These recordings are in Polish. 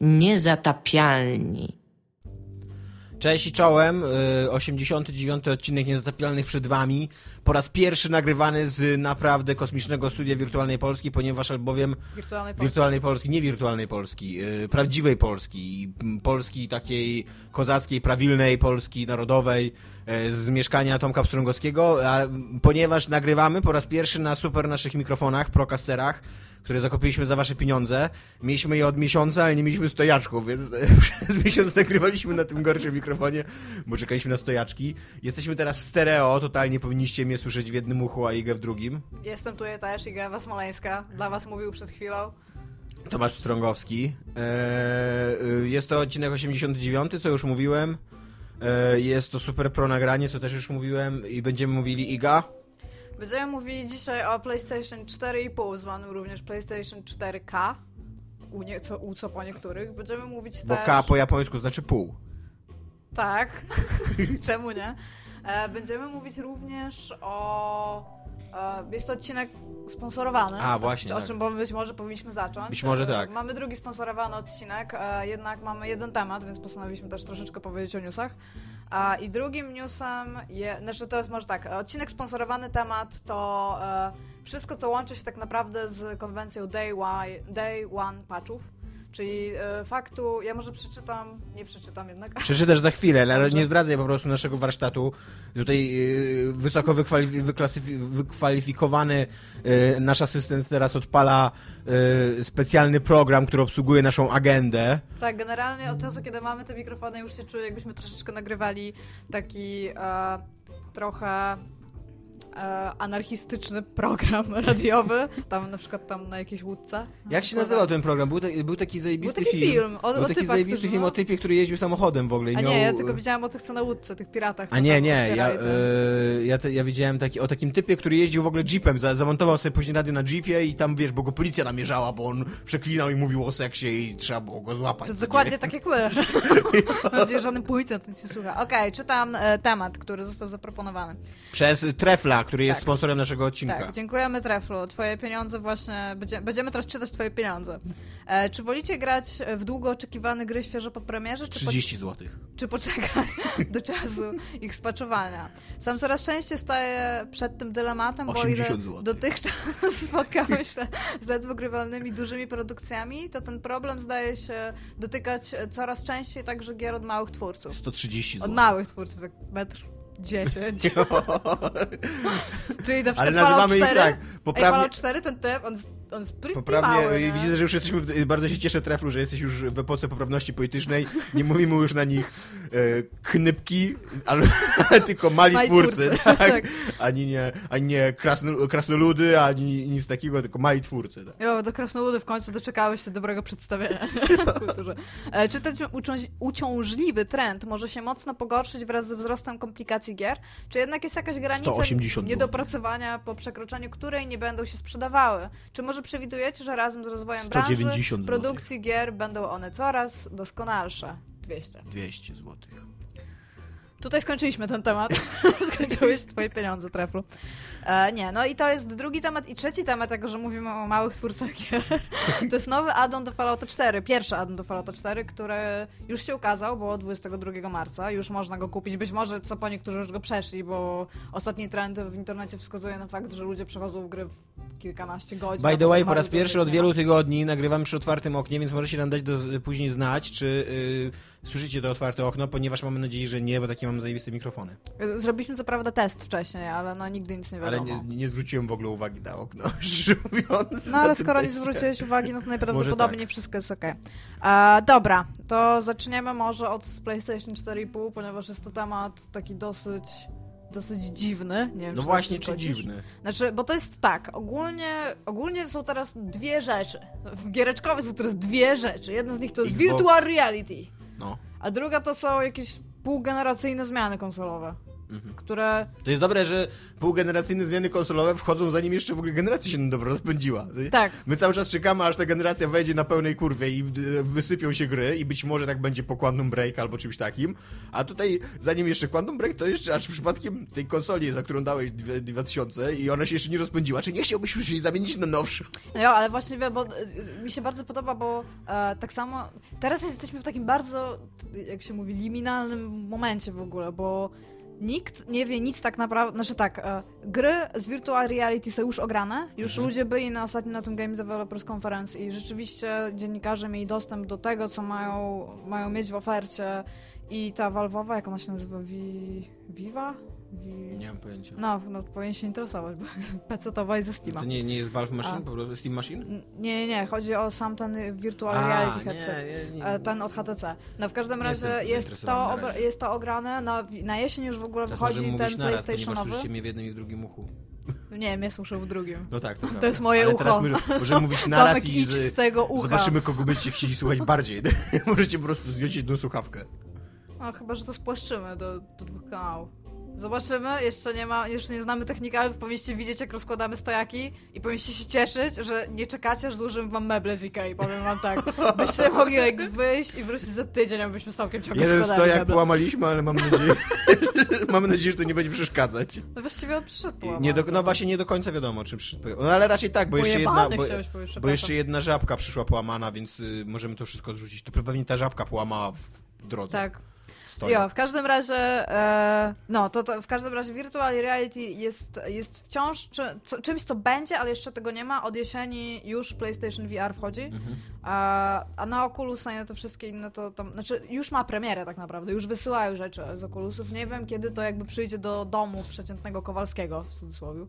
Niezatapialni. Cześć i czołem, 89 y, odcinek Niezatapialnych przed wami. Po raz pierwszy nagrywany z naprawdę kosmicznego studia Wirtualnej Polski, ponieważ albowiem... Wirtualnej Polski. Wirtualnej Polski, nie wirtualnej Polski, y, prawdziwej Polski. Polski takiej kozackiej, prawilnej, Polski narodowej, y, z mieszkania Tomka Pstrągowskiego, a ponieważ nagrywamy po raz pierwszy na super naszych mikrofonach, procasterach, które zakupiliśmy za wasze pieniądze. Mieliśmy je od miesiąca, ale nie mieliśmy stojaczków, więc przez miesiąc nagrywaliśmy na tym gorszym mikrofonie, bo czekaliśmy na stojaczki. Jesteśmy teraz stereo, totalnie powinniście mnie słyszeć w jednym uchu, a Igę w drugim. Jestem tutaj też, Iga Ewa Smoleńska. Dla was mówił przed chwilą. Tomasz Strągowski. Eee, jest to odcinek 89, co już mówiłem. Eee, jest to super pro nagranie, co też już mówiłem i będziemy mówili Iga. Będziemy mówili dzisiaj o PlayStation 4,5, zwanym również PlayStation 4K. U, nie, co, u co po niektórych. Będziemy mówić Bo też... K po japońsku znaczy pół. Tak. Czemu nie? E, będziemy mówić również o... E, jest to odcinek sponsorowany. A, właśnie, O tak. czym być może powinniśmy zacząć. Być może E, tak. Mamy drugi sponsorowany odcinek, jednak mamy jeden temat, więc postanowiliśmy też troszeczkę powiedzieć o newsach. A, I drugim newsem, je, znaczy to jest może tak, odcinek sponsorowany temat to e, wszystko, co łączy się tak naprawdę z konwencją Day day one Patchów. Czyli e, faktu, ja może przeczytam, nie przeczytam jednak. Przeczytasz za chwilę, ale Dobrze. nie zdradzaj po prostu naszego warsztatu. Tutaj yy, wysoko wykwalifikowany yy, nasz asystent teraz odpala specjalny program, który obsługuje naszą agendę. Tak, generalnie od czasu, kiedy mamy te mikrofony, już się czuję, jakbyśmy troszeczkę nagrywali taki e, trochę e, anarchistyczny program radiowy. Tam na przykład tam na jakiejś łódce. Jak się nazywał ten program? Był, ta, był taki zajebisty Był taki film o- był o taki zajebisty film no- o typie, który jeździł samochodem w ogóle. i A miał... nie, ja tylko widziałam o tych, co na łódce, tych piratach. A nie, nie, ja, te- yy, ja, te, ja widziałem taki, o takim typie, który jeździł w ogóle jeepem, za, zamontował sobie później radio na jeepie i tam, wiesz, bo go policja namierzała, bo on przeklinał i mówił o seksie i trzeba było go złapać. To dokładnie nie? tak jak my. Mam nadzieję, że żaden policjant nie słucha. Okej, czytam e, temat, który został zaproponowany. Przez Trefla, który jest Tak. sponsorem naszego odcinka. Tak, dziękujemy Treflu. Twoje pieniądze właśnie, będzie, będziemy teraz czytać twoje pieniądze. E, czy wolicie grać w długo oczekiwane gry świeżo po premierze, czy, po, 30 zł. czy poczekać do czasu ich spaczowania? Sam coraz częściej staję przed tym dylematem, bo ile 80 złotych. dotychczas spotkałem się z ledwo grywalnymi dużymi produkcjami, to ten problem zdaje się dotykać coraz częściej także gier od małych twórców. 130 Od zł. małych twórców, tak metr 10. Czyli na przykład Ale nazywamy ich Fallout 4, tak. Ej, Poprawnie, Fallout 4, ten typ, on, on jest pretty poprawnie mały, nie? widzę, że już jesteśmy, w, bardzo się cieszę Treflu, że jesteś już w epoce poprawności politycznej. Nie mówimy już na nich knypki, ale tylko mali, Mali twórcy. twórcy, tak? tak. Ani nie, ani nie krasno, krasnoludy, ani nic takiego, tylko mali twórcy. Tak? Jo, do Krasnoludy w końcu doczekałeś się dobrego przedstawienia w kulturze. E, Czy ten uciąż- uciążliwy trend może się mocno pogorszyć wraz ze wzrostem komplikacji gier? Czy jednak jest jakaś granica 180 niedopracowania, po przekroczeniu której nie będą się sprzedawały? Czy może przewidujecie, że razem z rozwojem 190 branży, produkcji gier będą one coraz doskonalsze? 200. 200 złotych. Tutaj skończyliśmy ten temat. Skończyłeś twoje pieniądze, Treflu. E, nie, no i to jest drugi temat. I trzeci temat, jako że mówimy o małych twórcach gier, to jest nowy addon do Fallouta 4. Pierwszy addon do Fallouta 4, który już się ukazał, bo 22 marca. Już można go kupić. Być może co po niektórzy już go przeszli, bo ostatni trend w internecie wskazuje na fakt, że ludzie przechodzą w gry w kilkanaście godzin. By the way, po raz pierwszy od wielu tygodni nagrywamy przy otwartym oknie, więc możecie nam dać do, później znać, czy y, słyszycie to otwarte okno, ponieważ mamy nadzieję, że nie, bo takie mamy zajebiste mikrofony. Zrobiliśmy co prawda test wcześniej, ale no nigdy nic nie Ale wiadomo. nie, nie zwróciłem w ogóle uwagi na okno, szczerze mówiąc. No ale skoro nie zwróciłeś uwagi, no to najprawdopodobniej tak. wszystko jest ok. E, dobra, to zaczniemy może od PlayStation 4,5, ponieważ jest to temat taki dosyć dosyć dziwny. Nie wiem, No czy właśnie, czy dziwny? Znaczy, bo to jest tak, ogólnie, ogólnie są teraz dwie rzeczy. W giereczkowej są teraz dwie rzeczy. Jedna z nich to jest Xbox. virtual reality, No. a druga to są jakieś półgeneracyjne zmiany konsolowe. Mhm. które... To jest dobre, że półgeneracyjne zmiany konsolowe wchodzą zanim jeszcze w ogóle generacja się dobrze rozpędziła. Tak. My cały czas czekamy, aż ta generacja wejdzie na pełnej kurwie i y, wysypią się gry i być może tak będzie po Quantum Break albo czymś takim. A tutaj, zanim jeszcze Quantum Break, to jeszcze aż przypadkiem tej konsoli, za którą dałeś dwie- 2000 i ona się jeszcze nie rozpędziła. Czy nie chciałbyś już jej zamienić na nowszą? No jo, ale właśnie bo y, mi się bardzo podoba, bo e, tak samo teraz jesteśmy w takim bardzo, jak się mówi, liminalnym momencie w ogóle, bo nikt nie wie nic tak naprawdę, znaczy tak, e, gry z virtual reality są już ograne, już Mhm. ludzie byli na ostatnim na tym Game Developers Conference i rzeczywiście dziennikarze mieli dostęp do tego, co mają, mają mieć w ofercie i ta Valve'owa, jak ona się nazywa, Vi... Viva? Nie mam pojęcia. No, no powinien się interesować, bo jest PC-towa i ze Steama. To nie, nie jest Valve Machine, A. po prostu Steam Machine? Nie, nie, nie, chodzi o sam ten virtual reality headset. nie, nie, Ten od HTC. No w każdym razie jest to, razie. jest to ograne, na, na jesień już w ogóle Teraz możemy wychodzi ten naraz, PlayStationowy. słyszycie mnie w jednym i w drugim uchu. Nie, mnie słyszę w drugim. No tak, to, To jest moje Ale ucho. teraz my możemy mówić naraz i z, z tego ucha. zobaczymy, kogo będziecie chcieli słuchać bardziej. Możecie po prostu zdjąć jedną słuchawkę. No chyba, że to spłaszczymy do, do dwóch kanałów. Zobaczymy, jeszcze nie ma, jeszcze nie znamy techniki, ale powinniście widzieć, jak rozkładamy stojaki i powinniście się cieszyć, że nie czekacie, aż złożymy wam meble z Ikei. Powiem wam tak. Byście mogli jak wyjść i wrócić za tydzień, abyśmy z Tomkiem ciągle Jeden składali stojak meble. połamaliśmy, ale mam nadzieję, mamy nadzieję, że to nie będzie przeszkadzać. No właściwie on przyszedł połamany. Nie do, no właśnie nie do końca wiadomo, czy przyszedł. No ale raczej tak, bo jeszcze jedna, bo, bo jeszcze jedna żabka przyszła połamana, więc y, możemy to wszystko zrzucić. To pewnie ta żabka połamała w drodze. Tak. Stojak. Jo, w każdym razie, e, no to, to w każdym razie virtual reality jest, jest wciąż czy, co, czymś, co będzie, ale jeszcze tego nie ma. Od jesieni już PlayStation VR wchodzi, Mhm. a, a na Oculusa i na te wszystkie inne to tam, znaczy już ma premierę tak naprawdę, już wysyłają rzeczy z Oculusów. Nie wiem, kiedy to jakby przyjdzie do domu przeciętnego Kowalskiego, w cudzysłowie.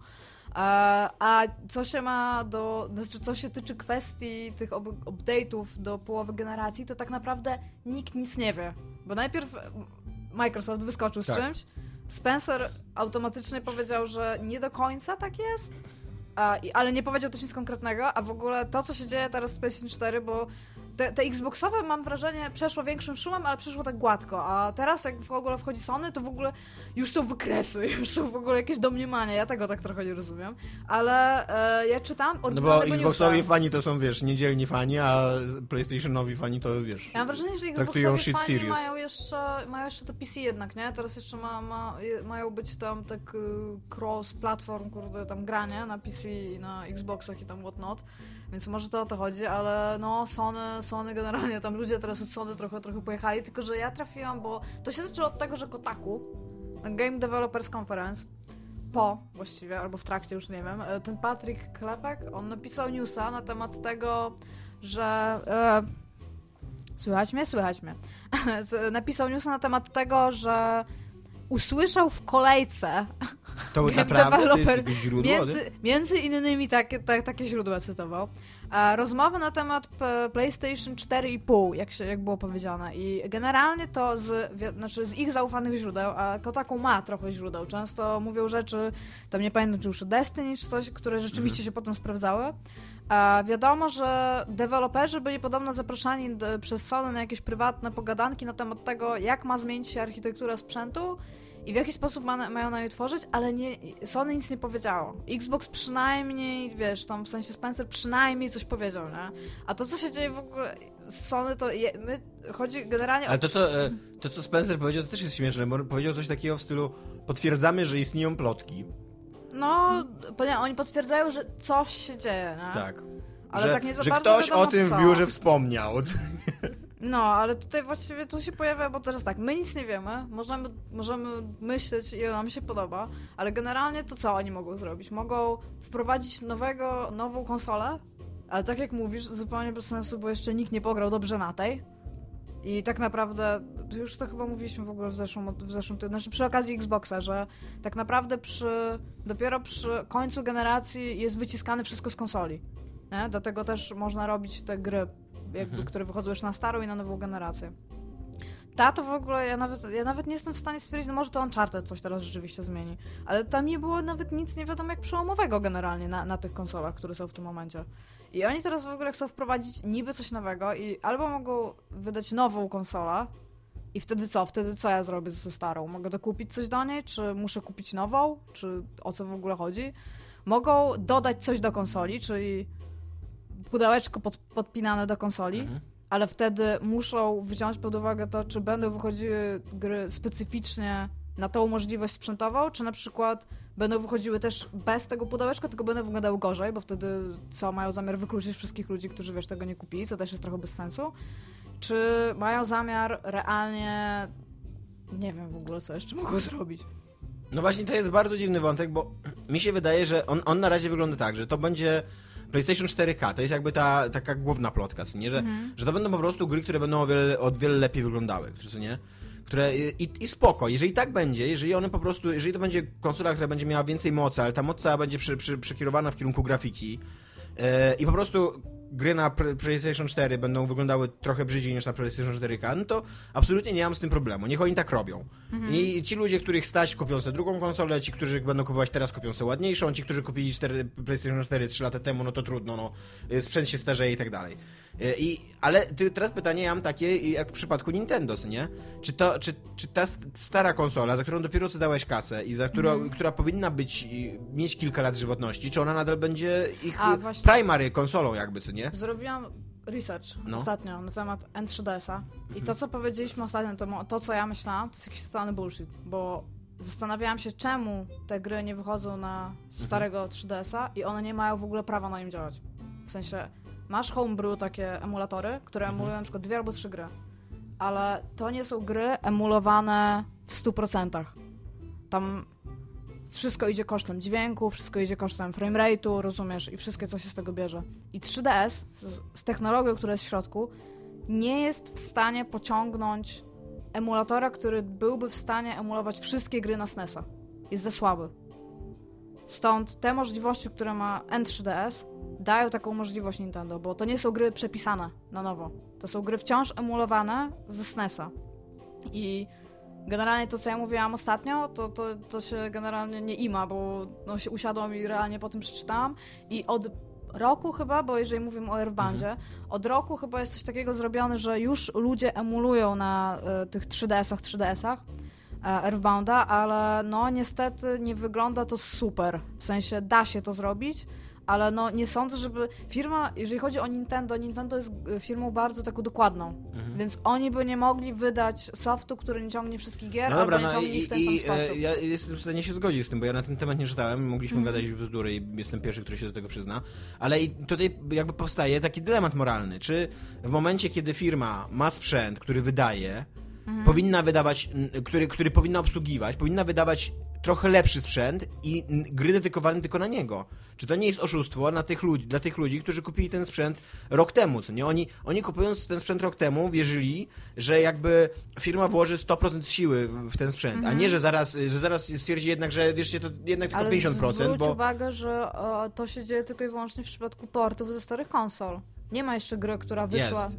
A, co się ma do, znaczy co się tyczy kwestii tych update'ów do połowy generacji, to tak naprawdę nikt nic nie wie. Bo najpierw Microsoft wyskoczył z Tak. czymś, Spencer automatycznie powiedział, że nie do końca tak jest, a, ale nie powiedział też nic konkretnego, a w ogóle to, co się dzieje teraz z PlayStation 4, bo te, te Xboxowe, mam wrażenie, przeszło większym szumem, ale przeszło tak gładko, a teraz jak w ogóle wchodzi Sony, to w ogóle już są wykresy, już są w ogóle jakieś domniemania, ja tego tak trochę nie rozumiem, ale e, ja czytam No bo Xboxowi newsa. fani to są, wiesz, niedzielni fani, a PlayStationowi fani to, wiesz... Ja mam wrażenie, że Xboxowi fani serious. mają jeszcze, mają jeszcze to PC jednak, nie? Teraz jeszcze ma, ma, mają być tam tak y, cross-platform, kurde, tam granie na PC i na Xboxach i tam whatnot. Więc może to o to chodzi, ale no Sony, Sony generalnie, tam ludzie teraz od Sony trochę, trochę pojechali, tylko że ja trafiłam, bo to się zaczęło od tego, że Kotaku, na Game Developers Conference, po właściwie, albo w trakcie, już nie wiem, e, ten Patrick Klepek, on napisał newsa na temat tego, że... E, słychać mnie? Słychać mnie. Napisał newsa na temat tego, że usłyszał w kolejce To naprawdę to jest źródło? Między, między innymi takie, tak, takie źródła cytował. Rozmowy na temat PlayStation 4,5, jak, się, jak było powiedziane. I generalnie to z, znaczy z ich zaufanych źródeł, a Kotaku ma trochę źródeł. Często mówią rzeczy, tam nie pamiętam czy już Destiny czy coś, które rzeczywiście się potem sprawdzały. Wiadomo, że deweloperzy byli podobno zapraszani przez Sony na jakieś prywatne pogadanki na temat tego, jak ma zmienić się architektura sprzętu i w jaki sposób ma, mają na nie tworzyć, ale nie, Sony nic nie powiedziało. Xbox przynajmniej, wiesz, tam w sensie Spencer przynajmniej coś powiedział, nie? A to, co się dzieje w ogóle z Sony, to je, my, chodzi generalnie Ale o... to co, e, to, co Spencer powiedział, to też jest śmieszne, bo powiedział coś takiego w stylu potwierdzamy, że istnieją plotki. No, oni potwierdzają, że coś się dzieje, nie? Tak. Ale że, tak nie za że bardzo ktoś o tym co. w biurze wspomniał. No, ale tutaj właściwie tu się pojawia, bo teraz tak, my nic nie wiemy, możemy, możemy myśleć, ile nam się podoba, ale generalnie to co oni mogą zrobić? Mogą wprowadzić nowego, nową konsolę, ale tak jak mówisz, zupełnie bez sensu, bo jeszcze nikt nie pograł dobrze na tej. I tak naprawdę, już to chyba mówiliśmy w ogóle w zeszłym, w zeszłym tygodniu, znaczy przy okazji Xboxa, że tak naprawdę przy, dopiero przy końcu generacji jest wyciskane wszystko z konsoli. Nie? Dlatego też można robić te gry, jakby, Mhm. które wychodzą już na starą i na nową generację. Ta to w ogóle, ja nawet, ja nawet nie jestem w stanie stwierdzić, no może to Uncharted coś teraz rzeczywiście zmieni, ale tam nie było nawet nic nie wiadomo jak przełomowego generalnie na, na tych konsolach, które są w tym momencie. I oni teraz w ogóle chcą wprowadzić niby coś nowego i albo mogą wydać nową konsolę, I wtedy co? Wtedy co ja zrobię ze starą? Mogę dokupić coś do niej? Czy muszę kupić nową? Czy o co w ogóle chodzi? Mogą dodać coś do konsoli, czyli pudełeczko pod, podpinane do konsoli, Mhm. ale wtedy muszą wziąć pod uwagę to, czy będą wychodziły gry specyficznie na tą możliwość sprzętową, czy na przykład będą wychodziły też bez tego pudełeczka, tylko będą wyglądały gorzej, bo wtedy co, mają zamiar wykluczyć wszystkich ludzi, którzy wiesz, tego nie kupili, co też jest trochę bez sensu. Czy mają zamiar realnie nie wiem w ogóle, co jeszcze mogą zrobić. No właśnie, to jest bardzo dziwny wątek, bo mi się wydaje, że on, on na razie wygląda tak, że to będzie PlayStation 4K, to jest jakby ta taka główna plotka, co nie? Że, Mhm. że to będą po prostu gry, które będą o wiele, o wiele lepiej wyglądały, co nie? Które, i, I spoko, jeżeli tak będzie, jeżeli one po prostu, jeżeli to będzie konsola, która będzie miała więcej mocy, ale ta moc cała będzie przy, przy, przekierowana w kierunku grafiki e, i po prostu gry na PlayStation 4 będą wyglądały trochę brzydziej niż na PlayStation 4K, no to absolutnie nie mam z tym problemu. Niech oni tak robią. I ci ludzie, których stać, kupią sobie drugą konsolę, ci, którzy będą kupować teraz, kupią sobie ładniejszą, ci, którzy kupili 4, PlayStation 4 3 lata temu, no to trudno, no, y, sprzęt się starzeje i tak dalej. Y, I, ale teraz pytanie ja mam takie, jak w przypadku Nintendo, nie? Czy, to, czy, czy ta st- stara konsola, za którą dopiero co dałeś kasę i za którą, która powinna być, mieć kilka lat żywotności, czy ona nadal będzie ich A, primary konsolą jakby, co nie? Zrobiłam research No. ostatnio na temat N3DS-a i to, co powiedzieliśmy ostatnio, to, to, co ja myślałam, to jest jakiś totalny bullshit, bo zastanawiałam się, czemu te gry nie wychodzą na starego 3DS-a i one nie mają w ogóle prawa na nim działać. W sensie, masz homebrew, takie emulatory, które emulują na przykład dwie albo trzy gry, ale to nie są gry emulowane w 100%. Tam wszystko idzie kosztem dźwięku, wszystko idzie kosztem framerate'u, rozumiesz, i wszystkie, co się z tego bierze. I 3DS z, z technologią, która jest w środku, nie jest w stanie pociągnąć emulatora, który byłby w stanie emulować wszystkie gry na SNES-a. Jest za słaby. Stąd te możliwości, które ma N3DS, dają taką możliwość Nintendo, bo to nie są gry przepisane na nowo. To są gry wciąż emulowane ze SNES-a. I generalnie to, co ja mówiłam ostatnio, to, to, to się generalnie nie ima, bo no, się usiadłam i realnie po tym przeczytałam. I od roku chyba, bo jeżeli mówimy o Airbandzie, od roku chyba jest coś takiego zrobione, że już ludzie emulują na e, tych 3DS-ach, 3DS-ach e, Earthbounda, ale no niestety nie wygląda to super. W sensie da się to zrobić, ale no nie sądzę, żeby firma, jeżeli chodzi o Nintendo, Nintendo jest firmą bardzo taką dokładną, Mhm. więc oni by nie mogli wydać softu, który nie ciągnie wszystkich gier, No dobra, albo nie no ciągnie i, ich w ten sam i sposób. e, ja jestem w stanie się zgodzić z tym, bo ja na ten temat nie czytałem, mogliśmy Mhm. gadać bzdury i jestem pierwszy, który się do tego przyzna, ale i tutaj jakby powstaje taki dylemat moralny, czy w momencie, kiedy firma ma sprzęt, który wydaje, Mhm. powinna wydawać, który, który powinna obsługiwać, powinna wydawać trochę lepszy sprzęt i gry dedykowane tylko na niego. Czy to nie jest oszustwo na tych ludzi, dla tych ludzi, którzy kupili ten sprzęt rok temu, co nie? Oni, oni kupując ten sprzęt rok temu wierzyli, że jakby firma włoży 100% siły w- ten sprzęt, a nie, że zaraz, że zaraz stwierdzi jednak, że wiesz, to jednak tylko Ale 50%, zwróć bo... uwagę, że to się dzieje tylko i wyłącznie w przypadku portów ze starych konsol. Nie ma jeszcze gry, która wyszła. Jest.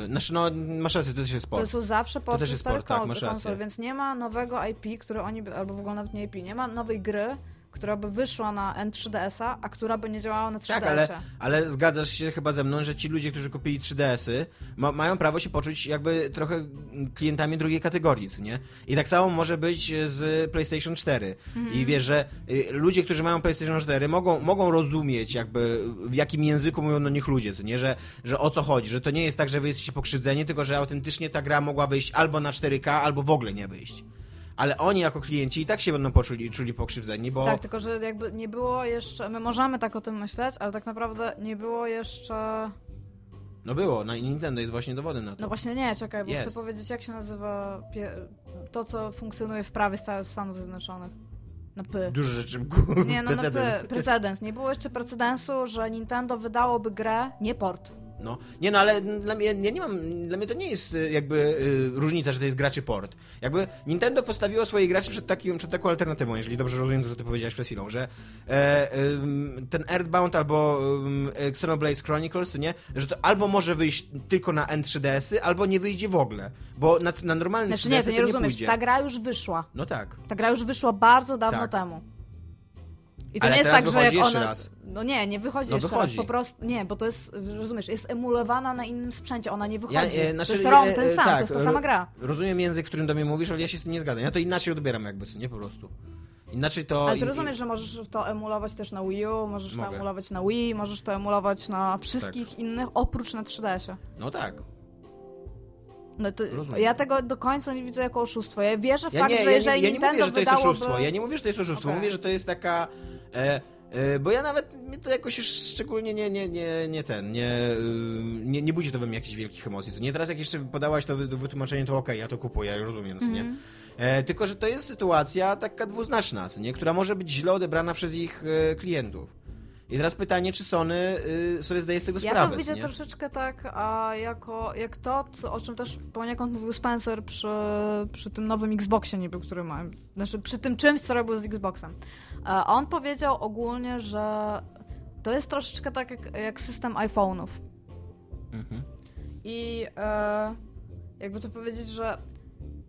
Yy, znaczy, no, masz rację, to też jest To sport. są zawsze porty też ze jest starych port, tak, konsol, więc nie ma nowego IP, które oni albo w ogóle nawet nie IP, nie ma nowej gry, która by wyszła na N3DS-a, a która by nie działała na 3DS-ie. Tak, ale, ale zgadzasz się chyba ze mną, że ci ludzie, którzy kupili 3DS-y, ma, mają prawo się poczuć jakby trochę klientami drugiej kategorii, co nie? I tak samo może być z PlayStation 4. Mhm. I wiesz, że y, ludzie, którzy mają PlayStation 4 mogą, mogą rozumieć jakby w jakim języku mówią do nich ludzie, co nie? Że, że o co chodzi, że to nie jest tak, że wy jesteście pokrzywdzeni, tylko że autentycznie ta gra mogła wyjść albo na 4K, albo w ogóle nie wyjść. Ale oni jako klienci i tak się będą poczuli czuli pokrzywdzeni, bo... Tak, tylko że jakby nie było jeszcze, my możemy tak o tym myśleć, ale tak naprawdę nie było jeszcze... No było, na Nintendo jest właśnie dowodem na to. No właśnie nie, czekaj, bo chcę powiedzieć, jak się nazywa to, co funkcjonuje w prawie Sta- Stanów Zjednoczonych. Na P. Dużo rzeczy Nie, no na precedens. P. Precedens. Nie było jeszcze precedensu, że Nintendo wydałoby grę, nie port. No. Nie no, ale dla mnie, ja nie mam, dla mnie to nie jest y, jakby y, różnica, że to jest graczy port. Jakby Nintendo postawiło swoich graczy przed, takim, przed taką alternatywą, jeżeli dobrze rozumiem to, co ty powiedziałeś przed chwilą, że e, ym, ten Earthbound albo ym, Xenoblade Chronicles, to nie, że to albo może wyjść tylko na N3DS-y, albo nie wyjdzie w ogóle, bo na, na normalny Znaczy 3DS nie, to nie rozumiesz. pójdzie. Ta gra już wyszła. No tak. Ta gra już wyszła bardzo dawno Tak. temu. I to Ale nie jest tak, że jak ona... raz. No nie, nie wychodzi No jeszcze wychodzi. raz, po prostu... Nie, bo to jest, rozumiesz, jest emulowana na innym sprzęcie, ona nie wychodzi. e, to znaczy, jest ROM e, ten e, sam, tak, to jest ta sama gra. Rozumiem język, którym do mnie mówisz, ale ja się z tym nie zgadzam. Ja to inaczej odbieram jakby, nie po prostu. Inaczej to... Ale ty rozumiesz, że możesz to emulować też na Wii U, możesz to Mogę. emulować na Wii, możesz to emulować na wszystkich innych, oprócz na 3DS-ie. No tak. No to Rozumiem. ja tego do końca nie widzę jako oszustwo. Ja wierzę w Ja fakt, nie, że ja nie, jeżeli ja nie Nintendo mówię, że to jest wydałoby... oszustwo. Ja nie mówię, że to jest oszustwo. Okej. Mówię, że to jest taka... E, e, bo ja nawet mnie to jakoś już szczególnie nie, nie, nie, nie ten, nie, y, nie, nie budzi to we mnie jakichś wielkich emocji. Co nie teraz jak jeszcze podałaś to wy- wytłumaczenie, to okej, ja to kupuję, ja rozumiem, co nie? Mhm. E, tylko, że to jest sytuacja taka dwuznaczna, nie? która może być źle odebrana przez ich e, klientów. I teraz pytanie, czy Sony y, sobie zdaje z tego Ja sprawę, to widzę nie? troszeczkę tak, a jako, jak to, co, o czym też poniekąd mówił Spencer przy, przy tym nowym Xboxie niby, który mają, znaczy przy tym czymś, co robił z Xboxem. E, On powiedział ogólnie, że to jest troszeczkę tak jak, jak system iPhone'ów. Mhm. I e, jakby to powiedzieć, że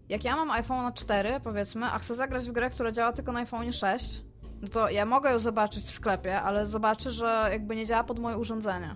jak ja mam iPhone 4, powiedzmy, a chcę zagrać w grę, która działa tylko na iPhone 6, no to ja mogę ją zobaczyć w sklepie, ale zobaczę, że jakby nie działa pod moje urządzenie.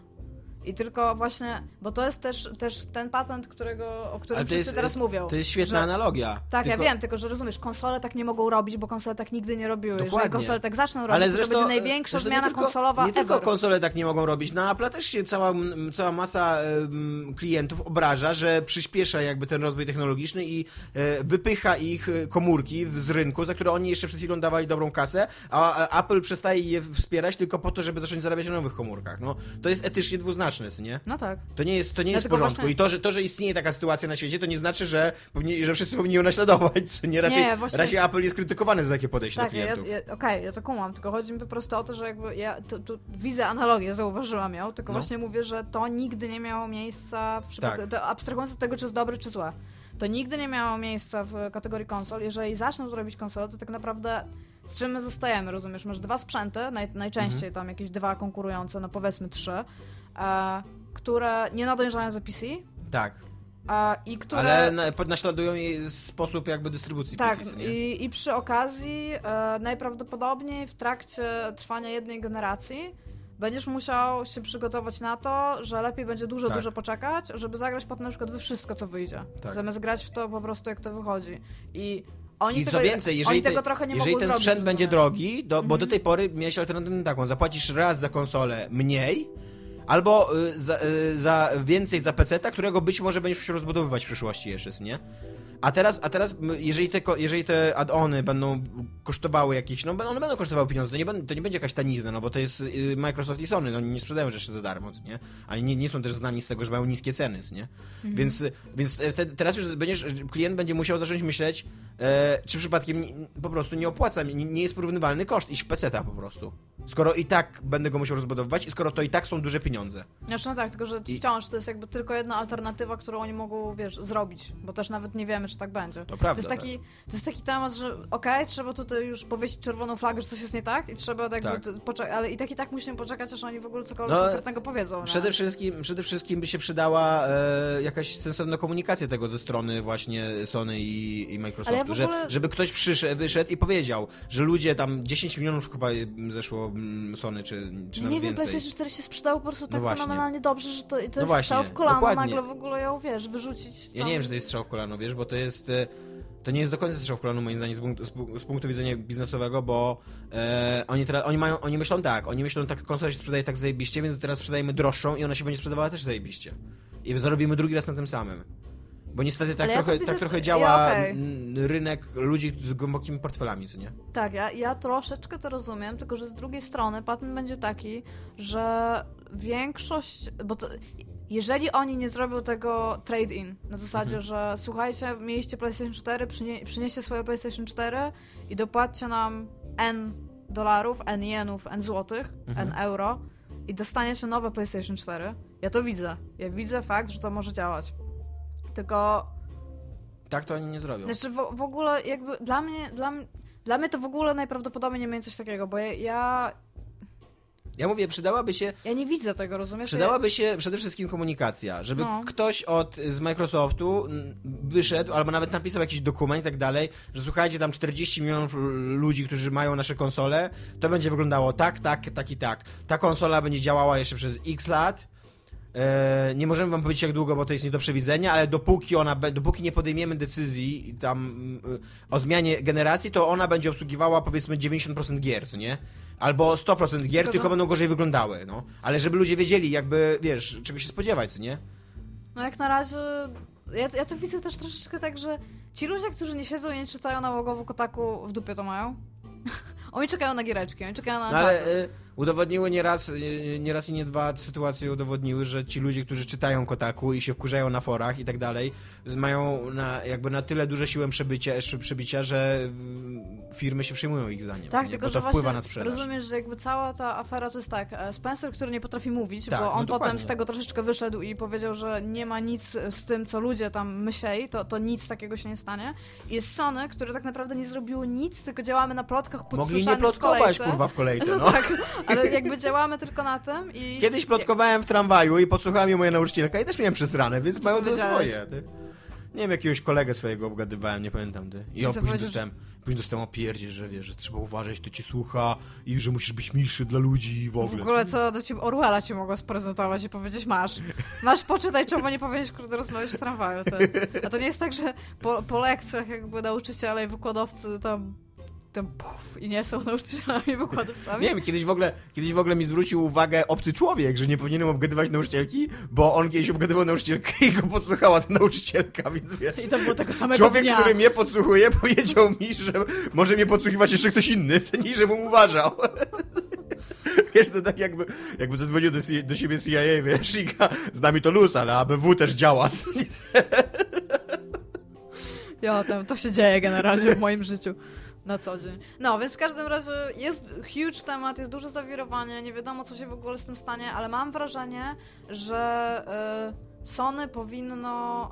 I tylko właśnie, bo to jest też, też ten patent, którego, o którym wszyscy jest- teraz mówią. To jest świetna że- analogia. Tak, tylko... ja wiem, tylko że rozumiesz, konsole tak nie mogą robić, bo konsole tak nigdy nie robiły. Jeżeli Dokładnie. konsole tak zaczną robić, Ale to zresztą, to będzie największa zmiana tylko, konsolowa Nie tylko ever. konsole tak nie mogą robić. Na Apple też się cała, cała masa em, klientów obraża, że przyspiesza jakby ten rozwój technologiczny i e, wypycha ich e, komórki z rynku, za które oni jeszcze przed chwilą dawali dobrą kasę, a a Apple przestaje je wspierać tylko po to, żeby zacząć zarabiać na nowych komórkach. No, to jest etycznie dwuznaczne, co nie? No tak. To nie jest, to nie jest w porządku. właśnie- I to że, to, że istnieje taka sytuacja na świecie, to nie znaczy, że, powinni, że wszyscy powinni ją naśladować. Co nie? Raczej, Nie, właśnie- raczej Apple jest krytykowany za takie podejście Tak, do ja, klientów. ja, okej, ja to kumam, tylko chodzi mi po prostu o to, że jakby ja tu, tu widzę analogię, zauważyłam ją, tylko No. właśnie mówię, że to nigdy nie miało miejsca, w przypadku, Tak. to abstrahując od tego, czy jest dobre, czy złe, to nigdy nie miało miejsca w kategorii konsol. Jeżeli zaczną to robić konsole, to tak naprawdę z czym my zostajemy, rozumiesz? Masz dwa sprzęty, naj, najczęściej Mhm. tam jakieś dwa konkurujące, no powiedzmy trzy, które nie nadążają za PC, Tak. e, i które... Ale na, naśladują jej sposób jakby dystrybucji Tak, PC, i, i przy okazji e, najprawdopodobniej w trakcie trwania jednej generacji będziesz musiał się przygotować na to, że lepiej będzie dużo, Tak. dużo poczekać, żeby zagrać potem na przykład we wszystko, co wyjdzie. Tak. Zamiast grać w to po prostu, jak to wychodzi. I oni I tego, co więcej, jeżeli, te, tego trochę nie jeżeli ten zrobić, sprzęt będzie drogi, do, bo do Mhm. tej pory miałeś alternatywę taką, zapłacisz raz za konsolę mniej, albo y, za, y, za więcej za PC, którego być może będziesz musiał rozbudowywać w przyszłości jeszcze, nie? A teraz, a teraz jeżeli te, jeżeli te add-ony będą kosztowały jakieś, no one będą kosztowały pieniądze, to nie, będą, to nie będzie jakaś tanizna, no bo to jest y, Microsoft i Sony, no oni nie sprzedają rzeczy za darmo, nie? Ani nie, nie są też znani z tego, że mają niskie ceny, nie? Mhm. Więc, więc te, teraz już będziesz, klient będzie musiał zacząć myśleć, e, czy przypadkiem nie, po prostu nie opłaca, nie, nie jest porównywalny koszt iść w PC-ta po prostu. Skoro i tak będę go musiał rozbudowywać i skoro to i tak są duże pieniądze. Znaczy no tak, tylko że wciąż to jest jakby tylko jedna alternatywa, którą oni mogą, wiesz, zrobić, bo też nawet nie wiemy, czy tak będzie. To prawda. To jest taki, to jest taki temat, że okej, trzeba tutaj już powiesić czerwoną flagę, że coś jest nie tak i trzeba Tak. t- poczekać, ale i tak i tak musimy poczekać, aż oni w ogóle cokolwiek No, konkretnego powiedzą. nie? Przede wszystkim, przede wszystkim by się przydała e, jakaś sensowna komunikacja tego ze strony właśnie Sony i, i Microsoftu, ja ogóle- że, żeby ktoś przyszedł, wyszedł i powiedział, że ludzie tam 10 milionów chyba zeszło mm, Sony, czy, czy Ja nawet nie wiem. PlayStation 4 się sprzedało po prostu tak właśnie. fenomenalnie dobrze, że to, to jest właśnie, strzał w kolano dokładnie. nagle w ogóle ją, wiesz, wyrzucić Ja tam. nie wiem, że to jest strzał w kolano, wiesz, bo to jest... e, To nie jest do końca strzał w kolano, moim zdaniem, z punktu, z pu- z punktu widzenia biznesowego, bo e, oni teraz, oni mają, oni myślą tak, oni myślą tak, konsola się sprzedaje tak zajebiście, więc teraz sprzedajemy droższą i ona się będzie sprzedawała też zajebiście. I zarobimy drugi raz na tym samym. Bo niestety tak ja to trochę, tak trochę działa mm, rynek ludzi z głębokimi portfelami, co nie? Tak, ja, ja troszeczkę to rozumiem, tylko że z drugiej strony patent będzie taki, że większość, bo to, jeżeli oni nie zrobią tego trade-in, na zasadzie, Mhm. że słuchajcie, mieliście PlayStation 4, przynie, przynieście swoje PlayStation 4 i dopłaccie nam N dolarów, N jenów, N złotych, Mhm. N euro i dostaniecie nowe PlayStation 4, ja to widzę. Ja widzę fakt, że to może działać. Tylko Tak to oni nie zrobią. znaczy w, w ogóle jakby dla mnie, dla, dla mnie to w ogóle najprawdopodobniej nie będzie coś takiego, bo ja, ja Ja mówię, przydałaby się, Ja nie widzę tego, rozumiesz? przydałaby się przede wszystkim komunikacja, żeby No. ktoś od, z Microsoftu wyszedł, albo nawet napisał jakiś dokument i tak dalej, że słuchajcie, tam 40 milionów ludzi, którzy mają nasze konsole, to będzie wyglądało tak, tak, tak i tak. Ta konsola będzie działała jeszcze przez x lat, nie możemy wam powiedzieć jak długo, bo to jest nie do przewidzenia, ale dopóki ona, dopóki nie podejmiemy decyzji tam mm, o zmianie generacji, to ona będzie obsługiwała powiedzmy 90% gier, co nie? Albo 100% gier, Tylko, będą gorzej wyglądały, no. Ale żeby ludzie wiedzieli jakby, wiesz, czego się spodziewać, co nie? No jak na razie... Ja, ja to widzę też troszeczkę tak, że ci ludzie, którzy nie siedzą i nie czytają na łogowu kotaku, w dupie to mają. oni czekają na giereczki, oni czekają na No ale Uncharted. Udowodniły nieraz, nieraz i nie dwa sytuacje udowodniły, że ci ludzie, którzy czytają Kotaku i się wkurzają na forach i tak dalej, mają na, jakby na tyle duże siłę przebycia, przebicia, że firmy się przyjmują ich zdaniem. Tak, nie? tylko bo to że wpływa na sprzedaż. rozumiesz, że jakby cała ta afera to jest tak, e, Spencer, który nie potrafi mówić, Tak, bo no on dokładnie. potem z tego troszeczkę wyszedł i powiedział, że nie ma nic z tym, co ludzie tam myśleli, to, to nic takiego się nie stanie. I jest Sony, które tak naprawdę nie zrobiło nic, tylko działamy na plotkach Mogli podsłyszanych nie plotkować, w kolejce. kurwa, w kolejce, No no. tak, ale jakby działamy tylko na tym i... Kiedyś plotkowałem w tramwaju i podsłuchała mnie moja nauczycielka i też miałem przesrane, więc mają to swoje. Ty. Nie wiem, jakiegoś kolegę swojego obgadywałem, nie pamiętam ty. I o, co później powiedział, dostałem, później dostałem opierdzie, że wiesz, że trzeba uważać, to cię słucha i że musisz być milszy dla ludzi i w W ogóle. ogóle co do ciebie Orwella ci mogło sprezentować i powiedzieć masz. Masz poczytaj, czemu nie powinieneś kurde rozmawiać w tramwaju. Ty. A to nie jest tak, że po, po lekcjach jakby nauczyciele i wykładowcy tam, puf, i nie są nauczycielami wykładowcami. Nie wiem, kiedyś w, ogóle, kiedyś w ogóle mi zwrócił uwagę obcy człowiek, że nie powinienem obgadywać nauczycielki, bo on kiedyś obgadywał nauczycielkę i go podsłuchała ta nauczycielka, więc wiesz. I to było tego samego Człowiek, dnia. który mnie podsłuchuje, powiedział mi, że może mnie podsłuchiwać jeszcze ktoś inny, niż żebym uważał. Wiesz, to tak jakby, jakby zadzwonił do, do siebie CIA, wiesz, i z nami to luz, ale ABW też działa. Ja, tam, to się dzieje generalnie w moim życiu na co dzień. No, więc w każdym razie jest huge temat, jest duże zawirowanie, nie wiadomo co się w ogóle z tym stanie, ale mam wrażenie, że y, Sony powinno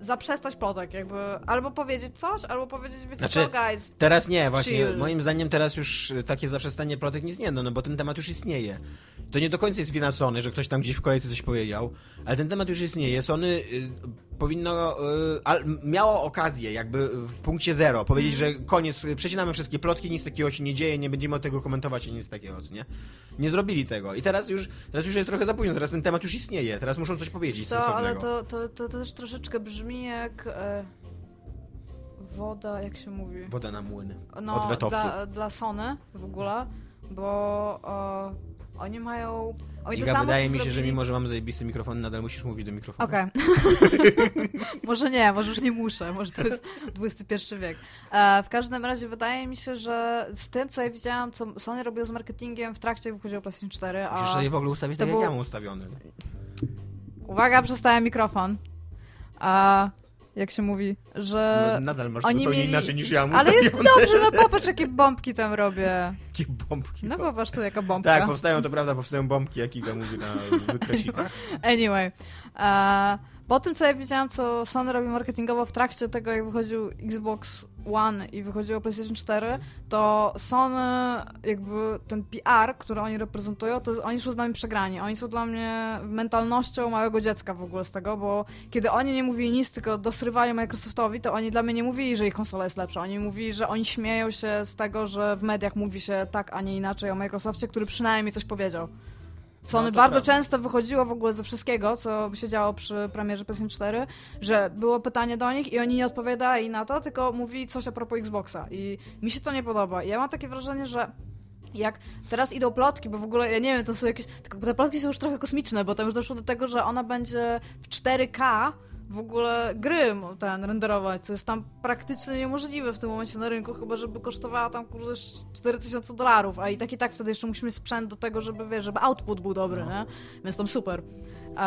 zaprzestać plotek, jakby albo powiedzieć coś, albo powiedzieć, wiecie Znaczy, co, guys, Teraz nie, właśnie. Chill. Moim zdaniem teraz już takie zaprzestanie plotek nie istnieje, no, no bo ten temat już istnieje. To nie do końca jest wina Sony, że ktoś tam gdzieś w kolejce coś powiedział, ale ten temat już istnieje. Sony y, powinno, y, al, miało okazję jakby w punkcie zero powiedzieć, że koniec, przecinamy wszystkie plotki, nic takiego się nie dzieje, nie będziemy tego komentować i nic takiego, nie? Nie zrobili tego. I teraz już, teraz już jest trochę za późno, teraz ten temat już istnieje, teraz muszą coś powiedzieć co, ale sensownego. to, to, to też troszeczkę brzmi jak e, woda, jak się mówi? Woda na młyn. no, dla, dla Sony w ogóle, bo e, oni mają. Oni to Iga, samo wydaje mi się, że zrobili- mimo, że mamy zajebisty mikrofon, nadal musisz mówić do mikrofonu. Okej. może nie, może już nie muszę, może to jest XXI wiek. E, w każdym razie wydaje mi się, że z tym, co ja widziałam, co Sony robiło z marketingiem w trakcie, jak wychodziło PlayStation 4, Musisz a... sobie w ogóle ustawić to tak, jak był- ja mam ustawiony. Uwaga, przestałem mikrofon. A jak się mówi, że... No, Nadal masz oni zupełnie mieli- inaczej niż ja mam Ale jest dobrze, no popatrz, jakie bombki tam robię. Jakie bombki. No popatrz tu, jaka bombka. tak, powstają, to prawda, powstają bombki, jak Iga mówi na wykresikach. Anyway. E, po tym, co ja widziałam, co Sony robi marketingowo w trakcie tego, jak wychodził Xbox One i wychodziło PlayStation 4, to Sony, jakby ten PR, który oni reprezentują, to oni są z nami przegrani. Oni są dla mnie mentalnością małego dziecka w ogóle z tego, bo kiedy oni nie mówili nic, tylko dosrywali Microsoftowi, to oni dla mnie nie mówili, że ich konsola jest lepsza. Oni mówili, że oni śmieją się z tego, że w mediach mówi się tak, a nie inaczej o Microsoftie, który przynajmniej coś powiedział. Sony No, bardzo prawda. często wychodziło w ogóle ze wszystkiego, co się działo przy premierze PlayStation 4, że było pytanie do nich i oni nie odpowiadali na to, tylko mówili coś a propos Xboxa. I mi się to nie podoba. I ja mam takie wrażenie, że jak teraz idą plotki, bo w ogóle, ja nie wiem, to są jakieś, tylko te plotki są już trochę kosmiczne, bo tam już doszło do tego, że ona będzie w 4K w ogóle gry ten renderować, co jest tam praktycznie niemożliwe w tym momencie na rynku, chyba żeby kosztowała tam kurde 4000 dolarów, a i tak i tak wtedy jeszcze musimy sprzęt do tego, żeby wiesz, żeby output był dobry, nie? Więc tam super. E,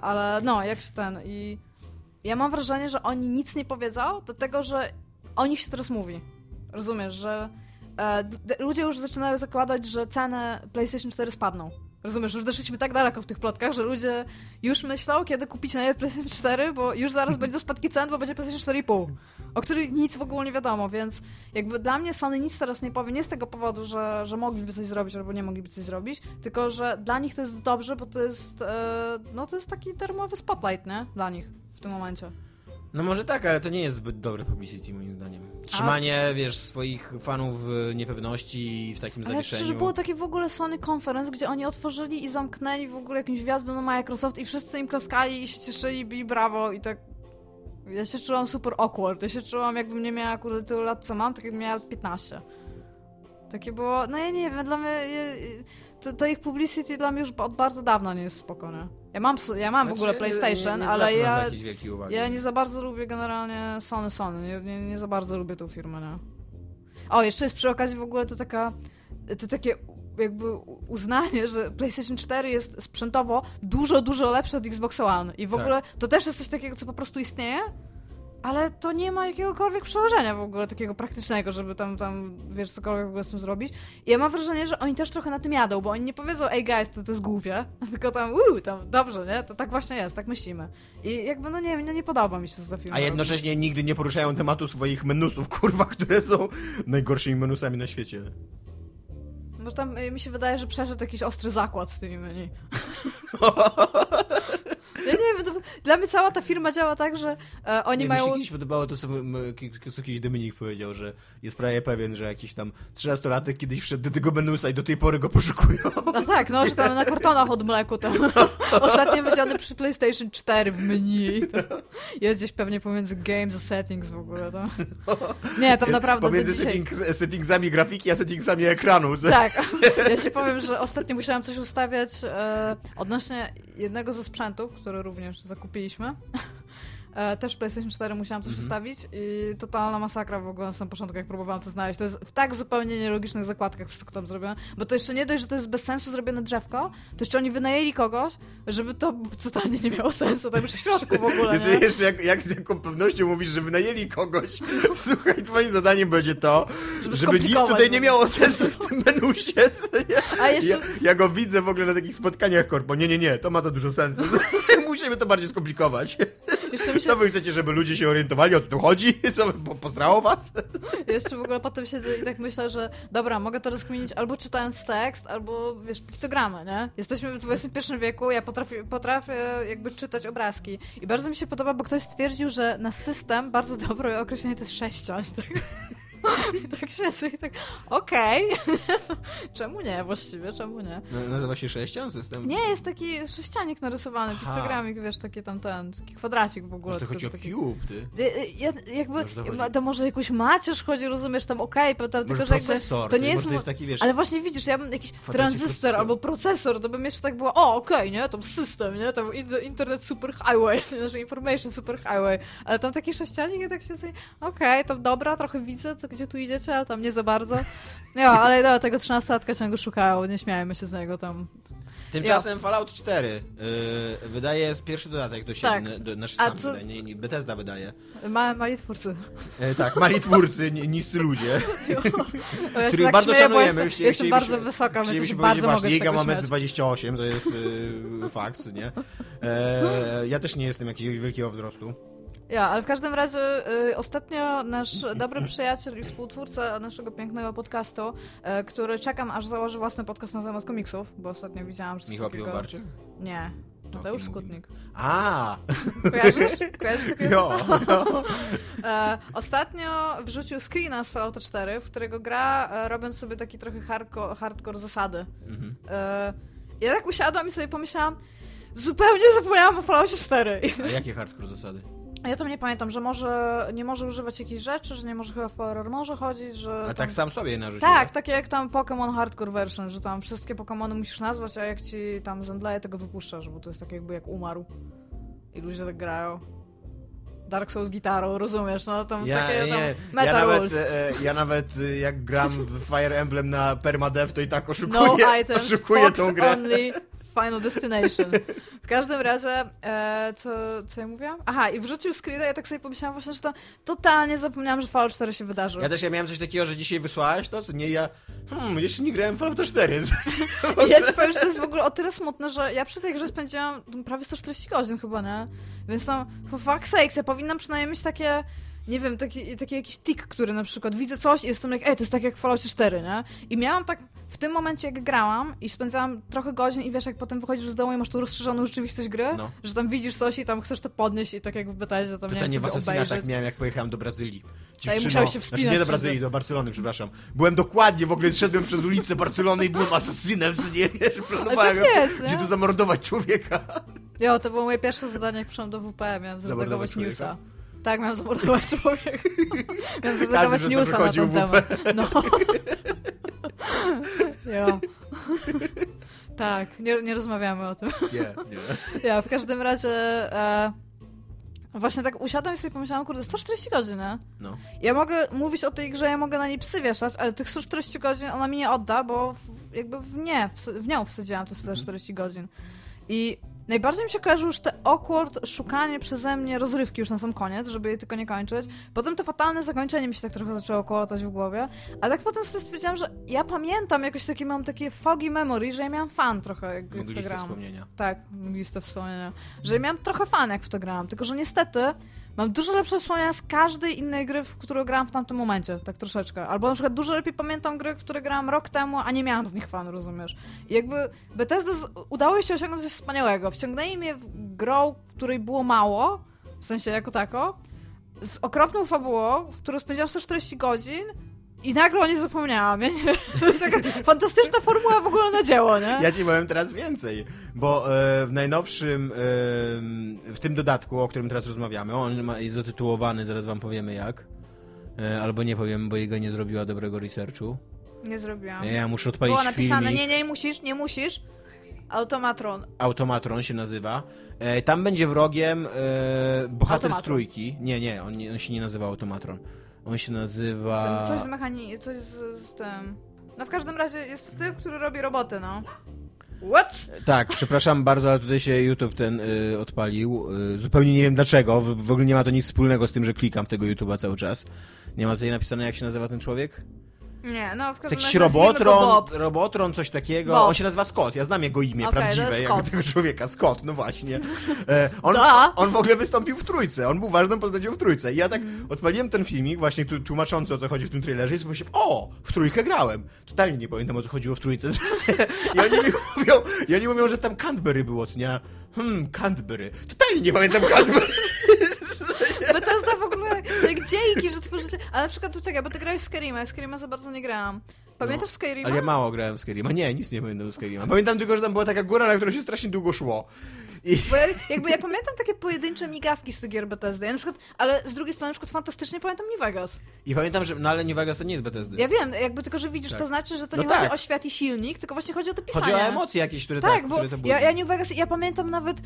ale no, jak się ten i ja mam wrażenie, że oni nic nie powiedzą do tego, że o nich się teraz mówi. Rozumiesz, że e, ludzie już zaczynają zakładać, że ceny PlayStation 4 spadną. Rozumiesz, już doszliśmy tak daleko w tych plotkach, że ludzie już myślą, kiedy kupić na PlayStation 4, bo już zaraz będzie spadki cen, bo będzie PlayStation 4,5, o których nic w ogóle nie wiadomo, więc jakby dla mnie Sony nic teraz nie powie, nie z tego powodu, że, że mogliby coś zrobić albo nie mogliby coś zrobić, tylko że dla nich to jest dobrze, bo to jest, e, no to jest taki termowy spotlight, nie? Dla nich w tym momencie. No może tak, ale to nie jest zbyt dobre publicity moim zdaniem. Trzymanie, A... wiesz, swoich fanów w niepewności i w takim ale zawieszeniu. Ale było takie w ogóle Sony Conference, gdzie oni otworzyli i zamknęli w ogóle jakimś wjazdem na Microsoft i wszyscy im klaskali i się cieszyli i brawo i tak... Ja się czułam super awkward. Ja się czułam jakbym nie miała akurat tylu lat, co mam, tak jakbym miała 15. Takie było... No ja nie wiem, dla mnie... To, to, ich publicity dla mnie już od bardzo dawna nie jest spokojne. Ja mam, ja mam znaczy, w ogóle PlayStation, nie, nie ale ja, ja nie za bardzo lubię generalnie Sony Sony. Nie, nie, nie za bardzo lubię tą firmę, nie? O, jeszcze jest przy okazji w ogóle to taka, to takie jakby uznanie, że PlayStation 4 jest sprzętowo dużo, dużo lepsze od Xbox One. I w tak. ogóle to też jest coś takiego, co po prostu istnieje, ale to nie ma jakiegokolwiek przełożenia w ogóle takiego praktycznego, żeby tam, tam wiesz, cokolwiek w ogóle z tym zrobić. I ja mam wrażenie, że oni też trochę na tym jadą, bo oni nie powiedzą, ej guys, to, to jest głupie, tylko tam, uuu, tam, dobrze, nie? To tak właśnie jest, tak myślimy. I jakby, no nie no nie podoba mi się to za film. A jednocześnie nigdy nie poruszają tematu swoich menusów, kurwa, które są najgorszymi menusami na świecie. Może tam y, mi się wydaje, że przeszedł jakiś ostry zakład z tymi menu. Ja nie wiem, dla mnie cała ta firma działa tak, że e, oni nie, mają... Mi się kiedyś podobało to, co, co jakiś Dominik powiedział, że jest prawie pewien, że jakiś tam 13-latek kiedyś wszedł do tego menusa i do tej pory go poszukują. No tak, no, że tam na kartonach od mleku tam. Ostatnio widziany przy PlayStation 4 w menu. Jest gdzieś pewnie pomiędzy games a settings w ogóle. To. Nie, tam naprawdę Pomiędzy dzisiaj... settings, settingsami grafiki a settingsami ekranu. Tak. Ja się powiem, że ostatnio musiałam coś ustawiać e, odnośnie jednego ze sprzętów, który który również zakupiliśmy. E, też PlayStation 4 musiałam coś mhm. ustawić i totalna masakra w ogóle na samym początku, jak próbowałam to znaleźć. To jest w tak zupełnie nielogicznych zakładkach wszystko tam zrobione, bo to jeszcze nie dość, że to jest bez sensu zrobione drzewko, to jeszcze oni wynajęli kogoś, żeby to totalnie nie miało sensu, tam już w środku w ogóle, nie? Jeszcze jak, jak z jaką pewnością mówisz, że wynajęli kogoś, słuchaj, twoim zadaniem będzie to, żeby, żeby nic tutaj nie miało sensu w tym menusie. A jeszcze... Ja, ja, go widzę w ogóle na takich spotkaniach korpo. Nie, nie, nie, to ma za dużo sensu. Musimy to bardziej skomplikować. Jeszcze Co wy chcecie, żeby ludzie się orientowali, o co tu chodzi? Co, po, pozdrało was? Jeszcze w ogóle potem siedzę i tak myślę, że dobra, mogę to rozkminić albo czytając tekst, albo wiesz, piktogramy, nie? Jesteśmy w XXI wieku, ja potrafię, potrafię jakby czytać obrazki. I bardzo mi się podoba, bo ktoś stwierdził, że na system bardzo dobre określenie to jest sześcian. Tak? I tak siedzę i tak, okej. Okay. czemu nie właściwie, czemu nie? Nazywa się sześcian system? Nie, jest taki sześcianik narysowany, Aha. piktogramik, wiesz, taki tam ten, taki kwadracik w ogóle. Może to chodzi o taki... cube, ty? Ja, jakby, może to, to, może jakąś macierz chodzi, rozumiesz, tam okej, okay, tam, tylko, że procesor, to nie jest... To jest taki, wiesz... Ale właśnie widzisz, ja bym jakiś tranzystor procesor. albo procesor, to bym jeszcze tak było, o, okej, okay, nie, tam system, nie, tam internet super highway, znaczy information super highway, ale tam taki sześcianik i tak się okej, okay, to dobra, trochę widzę, to gdzie tu idziecie, ale tam nie za bardzo. No, ale no, tego 13-latka ciągle szukają, nie śmiajmy się z niego tam. Tymczasem Fallout 4 yy, wydaje pierwszy dodatek do siebie, tak. do, nasz sam co... nie, nie, Bethesda wydaje. Ma, mali twórcy. E, tak, mali twórcy, niscy ludzie. ja których tak bardzo śmieję, szanujemy. Jestem, jestem bardzo wysoka, więc bardzo mogę Liga ma 28, to jest yy, fakt, nie? E, ja też nie jestem jakiegoś wielkiego wzrostu. Ja, ale w każdym razie y, ostatnio nasz dobry przyjaciel i współtwórca naszego pięknego podcastu, y, który czekam aż założy własny podcast na temat komiksów, bo ostatnio widziałam, że Michał takiego... Piłowarczyk? Nie. No to już Skutnik. A! Kojarzysz? Kojarzysz takiego? Jo, jo. e, ostatnio wrzucił screena z Fallouta 4, w którego gra, e, robiąc sobie taki trochę hardcore, hardcore zasady. Mhm. E, ja tak usiadłam i sobie pomyślałam, zupełnie zapomniałam o Falloutie 4. A jakie hardcore zasady? Ja tam nie pamiętam, że może nie może używać jakichś rzeczy, że nie może chyba w Power może chodzić, że... A tam... tak sam sobie narzucił? Tak, takie jak tam Pokémon Hardcore Version, że tam wszystkie Pokémony musisz nazwać, a jak ci tam zemdleje, tego wypuszczasz, bo to jest tak jakby jak umarł. I ludzie tak grają. Dark Souls gitarą, rozumiesz, no tam ja, takie tam nie, meta ja nawet, e, ja nawet e, jak gram w Fire Emblem na permadeath, to i tak oszukuję, no items, oszukuję tą grę. Only Final Destination. W każdym razie, e, co, co ja mówiłam? Aha, i wrzucił screena, ja tak sobie pomyślałam właśnie, że to totalnie zapomniałam, że Fallout 4 się wydarzył. Ja też ja miałem coś takiego, że dzisiaj wysłałeś to, co nie ja. Hmm, jeszcze nie grałem w Fallout 4. Ja ci powiem, że to jest w ogóle o tyle smutne, że ja przy tej grze spędziłam prawie 140 godzin chyba, nie? Więc no, for fuck's sakes, ja powinnam przynajmniej mieć takie nie wiem, taki, taki jakiś tik, który na przykład widzę coś i jestem jak, ej, to jest tak jak w Fallout 4, nie? I miałam tak w tym momencie, jak grałam i spędzałam trochę godzin i wiesz, jak potem wychodzisz z domu i masz tą rozszerzoną rzeczywistość gry, no. że tam widzisz coś i tam chcesz to podnieść i tak jak w Bethesdzie tam Pytanie nie wiem, sobie tak miałem, jak pojechałem do Brazylii. Dziewczyno, musiałeś się wspinać. Znaczy nie do Brazylii, do Barcelony, przepraszam. Byłem dokładnie, w ogóle szedłem przez ulicę Barcelony i byłem asasynem, co nie wiesz, planowałem, tak jest, gdzie tu zamordować człowieka. Jo, to było moje pierwsze zadanie, jak przyszłam do WP, miałem zredagować newsa. Tak, miałem zamordować człowieka. miałem zredagować newsa na ten temat. No. jo. Tak, nie, nie rozmawiamy o tym. Nie, nie. Ja, w każdym razie... E, Właśnie tak usiadłam i sobie pomyślałam, kurde, 140 godzin, nie? No. Ja mogę mówić o tej grze, ja mogę na niej psy wieszać, ale tych 140 godzin ona mi nie odda, bo w, jakby w nie, w, w nią wsadziłam te 140 godzin. I Najbardziej mi się kojarzy już te awkward szukanie przeze mnie rozrywki już na sam koniec, żeby jej tylko nie kończyć. Potem to fatalne zakończenie mi się tak trochę zaczęło kołatać w głowie. A tak potem sobie stwierdziłam, że ja pamiętam jakoś takie, mam takie foggy memory, że ja miałam fan trochę, jak, jak w to grałam. wspomnienia. Tak, listę wspomnienia. Że ja miałam trochę fan, jak w to grałam. Tylko, że niestety Mam dużo lepsze wspomnienia z każdej innej gry, w którą grałam w tamtym momencie, tak troszeczkę. Albo na przykład dużo lepiej pamiętam gry, które grałam rok temu, a nie miałam z nich fan, rozumiesz? I jakby Bethesda z... udało się osiągnąć coś wspaniałego. Wciągnęli mnie w grą, której było mało, w sensie jako tako, z okropną fabułą, w którą spędziłam 140 godzin, i nagle o niej zapomniałam. Ja nie, to jest jakaś fantastyczna formuła w ogóle na dzieło, nie? Ja ci powiem teraz więcej, bo e, w najnowszym, e, w tym dodatku, o którym teraz rozmawiamy, on ma, jest zatytułowany, zaraz wam powiemy jak, e, albo nie powiem, bo jego nie zrobiła dobrego researchu. Nie zrobiłam. Ja muszę odpalić Było napisane, filmik. nie, nie musisz, nie musisz. Automatron. Automatron się nazywa. E, tam będzie wrogiem e, bohater Automatron. z trójki. Nie, nie on, on się nie nazywa Automatron. On się nazywa... Coś z mechanii... coś z, z tym... No w każdym razie jest typ, który robi roboty, no. What? Tak, przepraszam bardzo, ale tutaj się YouTube ten y, odpalił. Y, zupełnie nie wiem dlaczego. W, w, ogóle nie ma to nic wspólnego z tym, że klikam w tego YouTube'a cały czas. Nie ma tutaj napisane, jak się nazywa ten człowiek? Nie, no w każdym razie. Jakiś robotron, robotron, coś takiego. Bob. On się nazywa Scott. Ja znam jego imię okay, prawdziwe, jako tego człowieka. Scott, no właśnie. E, on, on w ogóle wystąpił w trójce. On był ważną postacią w trójce. I ja tak mm. odpaliłem ten filmik, właśnie tłumaczący o co chodzi w tym trailerze, i sobie myślałem, o, w trójkę grałem. Totalnie nie pamiętam o co chodziło w trójce. I oni mi mówią, i oni mówią że tam Canterbury było, co nie? Hmm, Canterbury. Totalnie nie pamiętam Canterbury. Jak dzięki, że tworzycie... Ale na przykład, tu czekaj, bo ty grałeś Skyrima, Skyrima za bardzo nie grałam. Pamiętasz no, Skyrima? Ale ja mało grałem w Skyrima. Nie, nic nie pamiętam z Skyrima. Pamiętam tylko, że tam była taka góra, na którą się strasznie długo szło. I... Bo ja, jakby ja pamiętam takie pojedyncze migawki z tych gier Bethesdy, ja na przykład, ale z drugiej strony na przykład fantastycznie pamiętam New Vegas. I pamiętam, że, no ale New Vegas to nie jest Bethesdy. Ja wiem, jakby tylko, że widzisz, tak. to znaczy, że to no nie tak. chodzi o świat i silnik, tylko właśnie chodzi o to pisanie. Chodzi o emocje jakieś, które tak, tak bo które to były. Ja, ja New Vegas, ja pamiętam nawet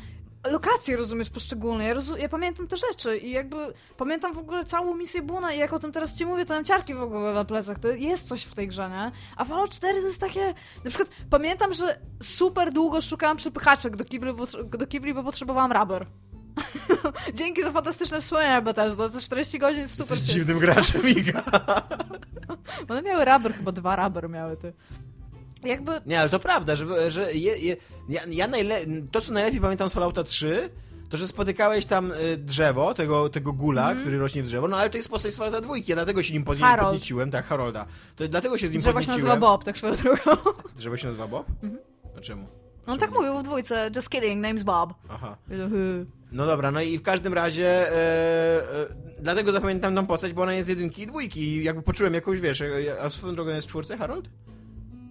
lokacje, rozumiesz, poszczególne. Ja, rozu ja, pamiętam te rzeczy i jakby pamiętam w ogóle całą misję Buna i jak o tym teraz ci mówię, to mam ciarki w ogóle na plecach. To jest coś w tej grze, nie? A Fallout 4 to jest takie... Na przykład pamiętam, że super długo szukałam przepychaczek do kibli, bo, do kibli, bo potrzebowałam rubber. Dzięki za fantastyczne wspomnienia Bethesda. Za 40 godzin jest super. Jesteś dziwnym graczem, Iga. One miały rubber, chyba dwa rubber miały, ty. Jakby... Nie, ale to prawda, że, że je, je, ja, ja najle... to, co najlepiej pamiętam z Fallouta 3, to, że spotykałeś tam y, drzewo, tego, tego gula, mm. który rośnie w drzewo, no ale to jest postać z Fallouta 2, ja dlatego się nim pod, podnieciłem, tak, Harolda. To dlatego się z nim drzewo podnieciłem. Drzewo się nazywa Bob, tak swoją drogą. Drzewo się nazywa Bob? Mhm. A czemu? On tak mówił w dwójce, just kidding, name's Bob. Aha. No dobra, no i w każdym razie e, e, dlatego zapamiętam tą postać, bo ona jest jedynki i dwójki i jakby poczułem jakąś, wiesz, a swoją drogą jest w czwórce, Harold?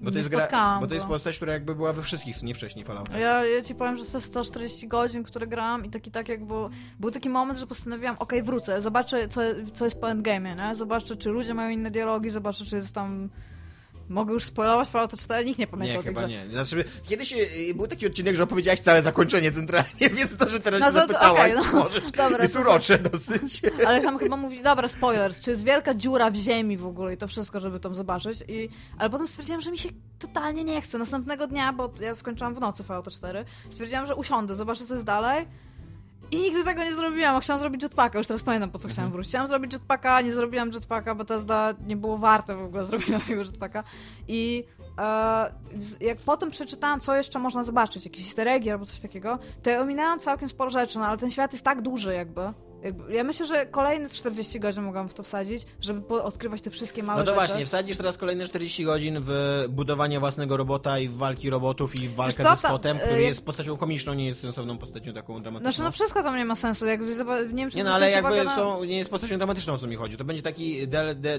Bo to, jest gra, bo to jest postać, która jakby była we wszystkich, nie wcześniej Falloutach. Ja, ja ci powiem, że to 140 godzin, które grałam i taki tak jakby... Był taki moment, że postanowiłam, okej, okay, wrócę, zobaczę, co, co jest po endgame'ie, nie? Zobaczę, czy ludzie mają inne dialogi, zobaczę, czy jest tam Mogę już spoilować Fallouta 4? Nikt nie pamięta Nie, o tej chyba grze. nie. Znaczy, kiedyś y, był taki odcinek, że opowiedziałaś całe zakończenie centralnie, więc to, że teraz No się to- to zapytałaś, okej, no. możesz, Dobra, jest to urocze dosyć. Ale tam chyba mówi, dobra, spoilers, czy jest wielka dziura w ziemi w ogóle i to wszystko, żeby tam zobaczyć. I, ale potem stwierdziłam, że mi się totalnie nie chce. Następnego dnia, bo ja skończyłam w nocy Fallout 4, stwierdziłam, że usiądę, zobaczę co jest dalej. I nigdy tego nie zrobiłam, chciałam zrobić jetpacka, już teraz pamiętam po co chciałam wrócić. Chciałam zrobić jetpacka, nie zrobiłam jetpacka, bo Tesla nie było warte w ogóle zrobienia tego jetpacka. I e, jak potem przeczytałam, co jeszcze można zobaczyć, jakieś easter eggi albo coś takiego, to ja ominęłam całkiem sporo rzeczy, no ale ten świat jest tak duży jakby. Ja myślę, że kolejne 40 godzin mogłam w to wsadzić, żeby odkrywać te wszystkie małe No to rzeczy. właśnie, wsadzisz teraz kolejne 40 godzin w budowanie własnego robota i w walki robotów i w walkę co, ze tam, y, który jak- jest postacią komiczną, nie jest sensowną postacią taką dramatyczną. Znaczy, no wszystko tam nie ma sensu. Zoba- nie wiem, czy Nie no, ale jakby na... są, nie jest postacią dramatyczną, o co mi chodzi. To będzie taki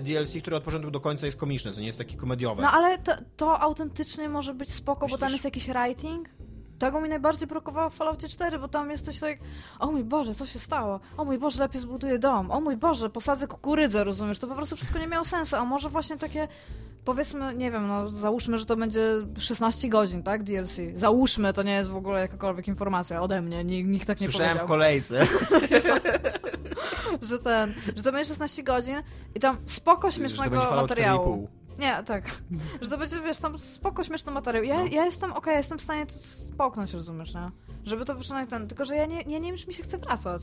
DLC, który od początku do końca jest komiczny, co nie jest taki komediowy. No ale to, to autentycznie może być spoko, bo tam Myślisz? jest jakiś writing. Tego mi najbardziej brakowało w Falloutie 4, bo tam jesteś tak, o mój Boże, co się stało? O mój Boże, lepiej zbuduję dom. O mój Boże, posadzę kukurydzę, rozumiesz? To po prostu wszystko nie miało sensu, a może właśnie takie, powiedzmy, nie wiem, no załóżmy, że to będzie 16 godzin, tak, DLC. Załóżmy, to nie jest w ogóle jakakolwiek informacja ode mnie, nikt, nikt tak nie Słyszałem w powiedział. kolejce. że ten, że to będzie 16 godzin i tam spoko że to śmiesznego Fallout materiału. 4,5. Nie, tak. Że to będzie, wiesz, tam spoko, śmieszny materiał. Ja, No. ja jestem, okej, jestem w stanie to spoknąć, rozumiesz, nie? Żeby to przynajmniej ten, tylko że ja nie, ja nie wiem, czy mi się chce wracać.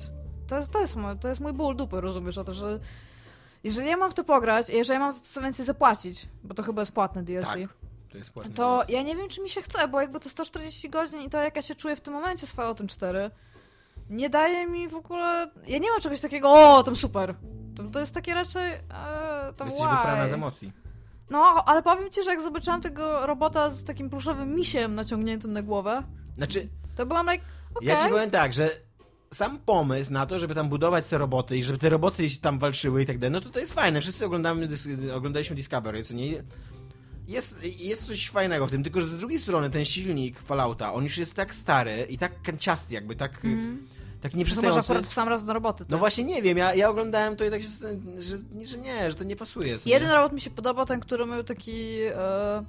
To jest, to jest, mój, to jest mój ból dupy, rozumiesz, o to, że jeżeli ja mam w to pograć, i jeżeli ja mam to co więcej zapłacić, bo to chyba jest płatne DLC, Tak. To jest to DLC. ja nie wiem, czy mi się chce, bo jakby te 140 godzin i to, jak ja się czuję w tym momencie z Falloutem 4, nie daje mi w ogóle... Ja nie mam czegoś takiego, o, tam super. To, to jest takie raczej, e, tam Jesteś why? wyprana z emocji. No, ale powiem ci, że jak zobaczyłam tego robota z takim pluszowym misiem naciągniętym na głowę, Znaczy, to byłam like, okej. ja ci powiem tak, że sam pomysł na to, żeby tam budować te roboty i żeby te roboty tam walczyły i tak dalej, no to to jest fajne. Wszyscy oglądamy, oglądaliśmy Discovery, co nie... Jest, jest coś fajnego w tym, tylko że z drugiej strony ten silnik Fallouta, on już jest tak stary i tak kanciasty jakby, tak, tak To może nieprzystający. akurat w sam raz do roboty. No tak? właśnie nie wiem, ja, ja oglądałem to i tak się, że, że nie, że to nie pasuje. co nie? Jeden robot mi się podobał, ten, który miał taki... E,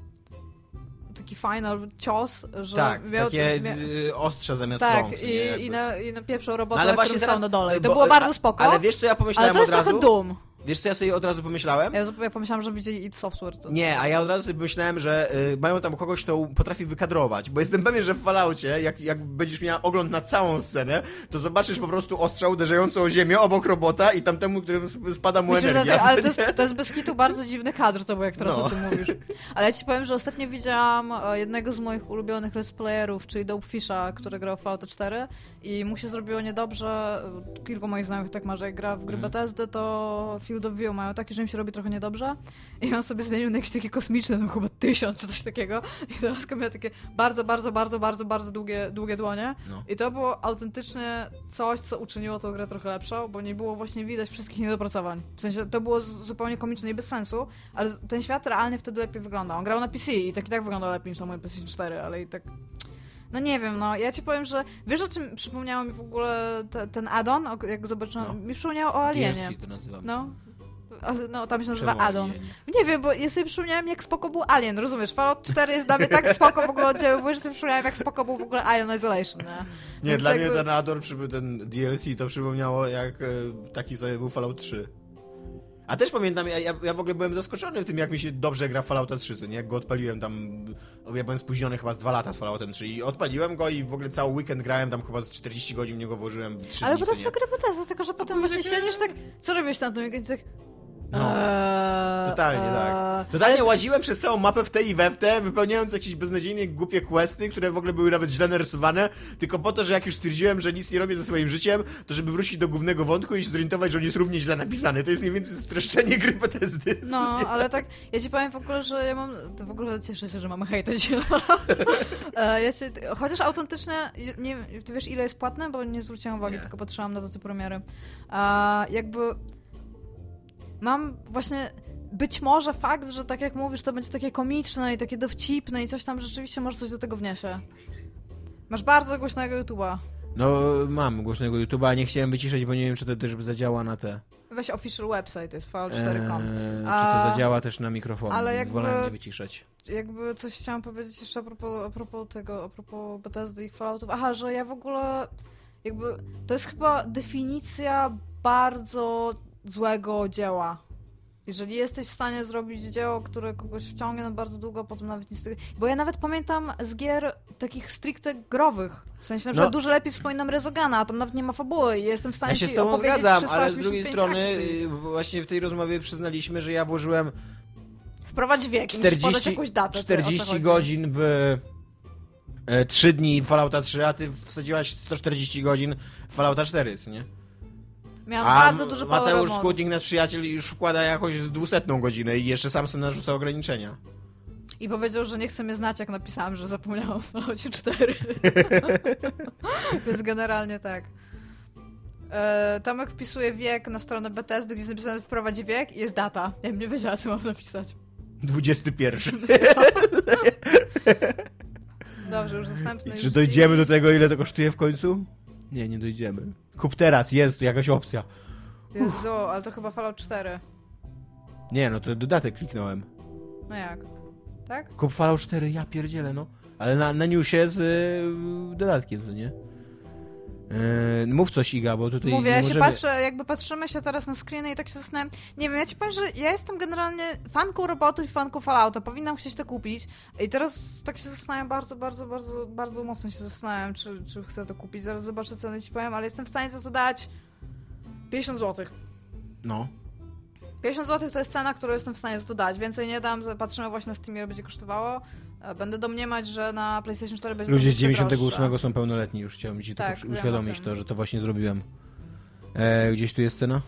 taki final cios, że Tak, miał... takie mia- ostrze zamiast tak, rąk. nie, jakby. i, i, na, i napieprzał No ale na właśnie teraz... na dole. I to bo- było bardzo spoko, Ale wiesz co ja ale pomyślałem to jest od razu? trochę dum. Wiesz co ja sobie od razu pomyślałem? Ja, pomyślałam, że widzieli id Software. To... Nie, a ja od razu sobie myślałem, że y, mają tam kogoś, kto potrafi wykadrować, bo jestem pewien, że w Falloutie, jak, jak będziesz miała ogląd na całą scenę, to zobaczysz po prostu ostrza uderzające o ziemię obok robota i tamtemu, którym sp- spada mu Myślę, energia. tak, ale to jest, to jest bez kitu bardzo dziwny kadr, to był jak teraz No. o tym mówisz. Ale ja ci powiem, że ostatnio widziałam e, jednego z moich ulubionych let's playerów, czyli Dopefisha, który grał w Fallout 4 i mu się zrobiło niedobrze. e, Kilku moich znajomych tak ma, że jak gra w gry. Bethesdy, to Field of View mają taki, że im się robi trochę niedobrze i on sobie zmienił na jakiś taki kosmiczny, tam chyba tysiąc czy coś takiego i teraz miał takie bardzo, bardzo, bardzo, bardzo, bardzo długie, długie dłonie No. i to było autentycznie coś, co uczyniło tą grę trochę lepszą, bo nie było właśnie widać wszystkich niedopracowań. W sensie to było zupełnie komiczne i bez sensu, ale ten świat realnie wtedy lepiej wyglądał. On grał na PC i tak i tak wyglądał lepiej niż na moim PlayStation 4, ale i tak... No nie wiem, no ja ci powiem, że wiesz o czym przypomniało mi w ogóle te, ten addon, o- jak zobaczyłam, No. mi przypomniało o Alienie. DLC to nazywam. No, ale no tam się nazywa. Alienie? Nie wiem, bo ja sobie przypomniałem, jak spoko był Alien, rozumiesz? Fallout 4 jest dla mnie tak spoko w ogóle oddziaływuje, że sobie przypomniałem, jak spoko był w ogóle Alien Isolation, nie? Nie, Więc dla jakby- mnie ten Ador, przyby- ten DLC to przypomniało jak e, taki sobie był Fallout 3. A też pamiętam, ja, ja, w ogóle byłem zaskoczony w tym, jak mi się dobrze gra w Fallouta 3, co nie? Jak go odpaliłem tam, ja byłem spóźniony chyba z dwa lata z Falloutem 3 i odpaliłem go i w ogóle cały weekend grałem tam chyba z 40 godzin w niego włożyłem w 3 Ale dni, bo to co jest nie? taka Bethesda, tylko że potem właśnie siedzisz tak, co robisz na tym weekendzie? Tak, No. eee, Totalnie, eee, tak. Totalnie łaziłem przez całą mapę w te i we w te, wypełniając jakieś beznadziejnie głupie questy, które w ogóle były nawet źle narysowane, tylko po to, że jak już stwierdziłem, że nic nie robię ze swoim życiem, to żeby wrócić do głównego wątku i się zorientować, że on jest równie źle napisany. To jest mniej więcej streszczenie gry Bethesdy. No, ale tak, ja ci powiem w ogóle, że ja mam, to w ogóle cieszę się, że mamy hejta. E, ja się, chociaż autentycznie, nie wiem, ty wiesz ile jest płatne, bo nie zwróciłam uwagi, Nie. tylko patrzyłam na daty premiery. A jakby mam właśnie być może fakt, że tak jak mówisz, to będzie takie komiczne i takie dowcipne i coś tam rzeczywiście może coś do tego wniesie. Masz bardzo głośnego YouTube'a. No, mam głośnego YouTube'a, nie chciałem wyciszać, bo nie wiem, czy to też zadziała na te... Weź official website, to jest fallout4.com. Eee, czy A- to zadziała też na mikrofon, ale jakby- wolałem nie wyciszać. jakby coś chciałam powiedzieć jeszcze a propos, a propos tego, a propos Bethesdy i Falloutów. Aha, że ja w ogóle jakby to jest chyba definicja bardzo złego dzieła. Jeżeli jesteś w stanie zrobić dzieło, które kogoś wciągnie na bardzo długo, potem nawet nic z tego... Bo ja nawet pamiętam z gier takich stricte growych. W sensie na No. przykład dużo lepiej wspominam Rezogana, a tam nawet nie ma fabuły i jestem w stanie Ja się z tobą zgadzam, ale z 385 drugiej strony akcji. y, właśnie w tej rozmowie przyznaliśmy, że ja włożyłem Wprowadź wiek i musisz podać 40, jakąś datę. ty, o co 40 chodzi. godzin w e, 3 dni w Fallouta 3, a ty wsadziłaś 140 godzin Fallouta 4, co nie? Miałam A bardzo dużo Mateusz. Skutnik, nasz przyjaciel, już wkłada jakąś 200 godzinę i jeszcze sam sobie narzuca ograniczenia. I powiedział, że nie chce mnie znać, jak napisałam, że zapomniałam o Falloutie 4. Więc generalnie tak. E, Tomek wpisuje wiek na stronę Bethesdy, gdzie jest napisane wprowadzi wiek i jest data. Ja bym nie wiedziała, co mam napisać. 21. Dobrze, już następny. I już czy dojdziemy do tego, ile to kosztuje w końcu? Nie, nie dojdziemy. Kup teraz, jest tu jakaś opcja. Jezu, ale to chyba Fallout 4. Nie, no to dodatek kliknąłem. No jak? Tak? Kup Fallout 4, ja pierdzielę, no. Ale na, na newsie z y, dodatkiem, to nie? Yy, mów coś, Iga, bo tutaj Mówię, ja się możemy... patrzę, jakby patrzymy się teraz na screeny i tak się zastanawiam. Nie wiem, ja ci powiem, że ja jestem generalnie fanką robotów i fanką Fallouta. Powinnam chcieć to kupić. I teraz tak się zastanawiam bardzo, bardzo, bardzo, bardzo mocno się zastanawiam, czy, czy chcę to kupić. Zaraz zobaczę cenę i ci powiem, ale jestem w stanie za to dać 50 zł. No. 50 zł to jest cena, którą jestem w stanie za to dać. Więcej nie dam, patrzymy właśnie na Steamie, ile będzie kosztowało. E, Będę domniemać, że na PlayStation 4 będzie Ludzie z troszeczkę 98 droższe. są pełnoletni już, chciałem ci Tak, uświadomić to, że to właśnie zrobiłem. E, gdzieś tu jest cena?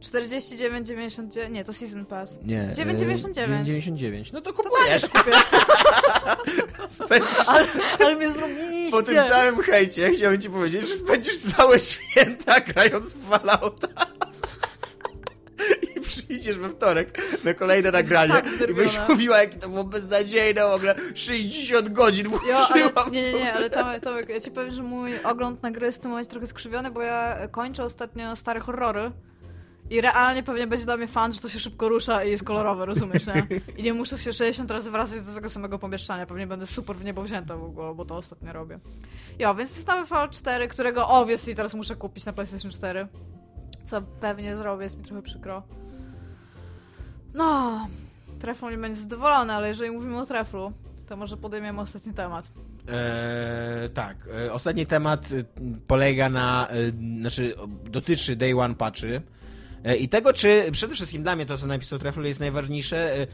49,99. Nie, to Season Pass. Nie. 9,99. 9,99. No to To kupujesz. też kupię. Spędzisz Ale, ale mnie zrobiliście. po tym całym hejcie, chciałem ci powiedzieć, że spędzisz całe święta grając w Fallouta. Przyjdziesz we wtorek na kolejne nagranie Tak i byś mówiła, jakie to było beznadziejne, w ogóle 60 godzin włożyłam. nie, nie, nie, ale Tomek, Tomek, ja ci powiem, że mój ogląd na gry jest w tym momencie trochę skrzywiony, bo ja kończę ostatnio stare horrory i realnie pewnie będzie dla mnie fan, że to się szybko rusza i jest kolorowe, rozumiesz, nie? I nie muszę się 60 razy wracać do tego samego pomieszczenia, pewnie będę super w niebo wzięta w ogóle, bo to ostatnio robię. Jo, więc jest nowy Fallout 4, którego obviously teraz muszę kupić na PlayStation 4, co pewnie zrobię, jest mi trochę przykro. No, Trefl nie będzie zadowolony, ale jeżeli mówimy o Treflu, to może podejmiemy ostatni temat. E, tak. E, ostatni temat e, polega na, e, znaczy dotyczy Day One patchy e, i tego, czy przede wszystkim dla mnie to, co napisał Treffel jest najważniejsze, e,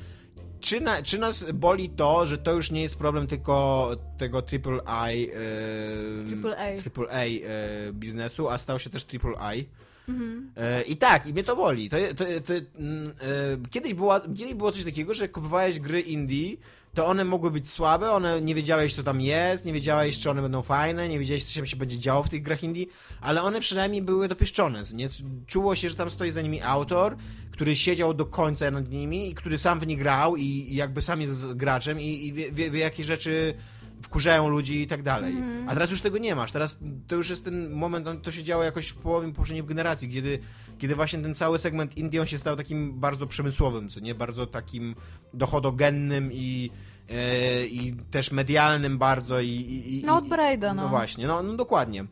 czy, na, czy nas boli to, że to już nie jest problem tylko tego triple I, e, Triple A. triple A e, biznesu, a stał się też triple I. Mhm. E, I tak, i mnie to boli. To, to, to, mm, e, kiedyś, była, kiedyś było coś takiego, że kupowałeś gry indie, to one mogły być słabe, one nie wiedziałeś, co tam jest, nie wiedziałeś, czy one będą fajne, nie wiedziałeś, co się będzie działo w tych grach indie, ale one przynajmniej były dopieszczone. Nie? Czuło się, że tam stoi za nimi autor, który siedział do końca nad nimi i który sam w nie grał i, i jakby sam jest graczem i, i wie, wie, wie, jakie rzeczy wkurzają ludzi i tak dalej. Mhm. A teraz już tego nie masz. Teraz to już jest ten moment, to się działo jakoś w połowie poprzedniej generacji, kiedy, kiedy właśnie ten cały segment Indie on się stał takim bardzo przemysłowym, co nie? Bardzo takim dochodogennym i, e, i też medialnym bardzo i... i, i No od Braida, no. No właśnie, no, no dokładnie.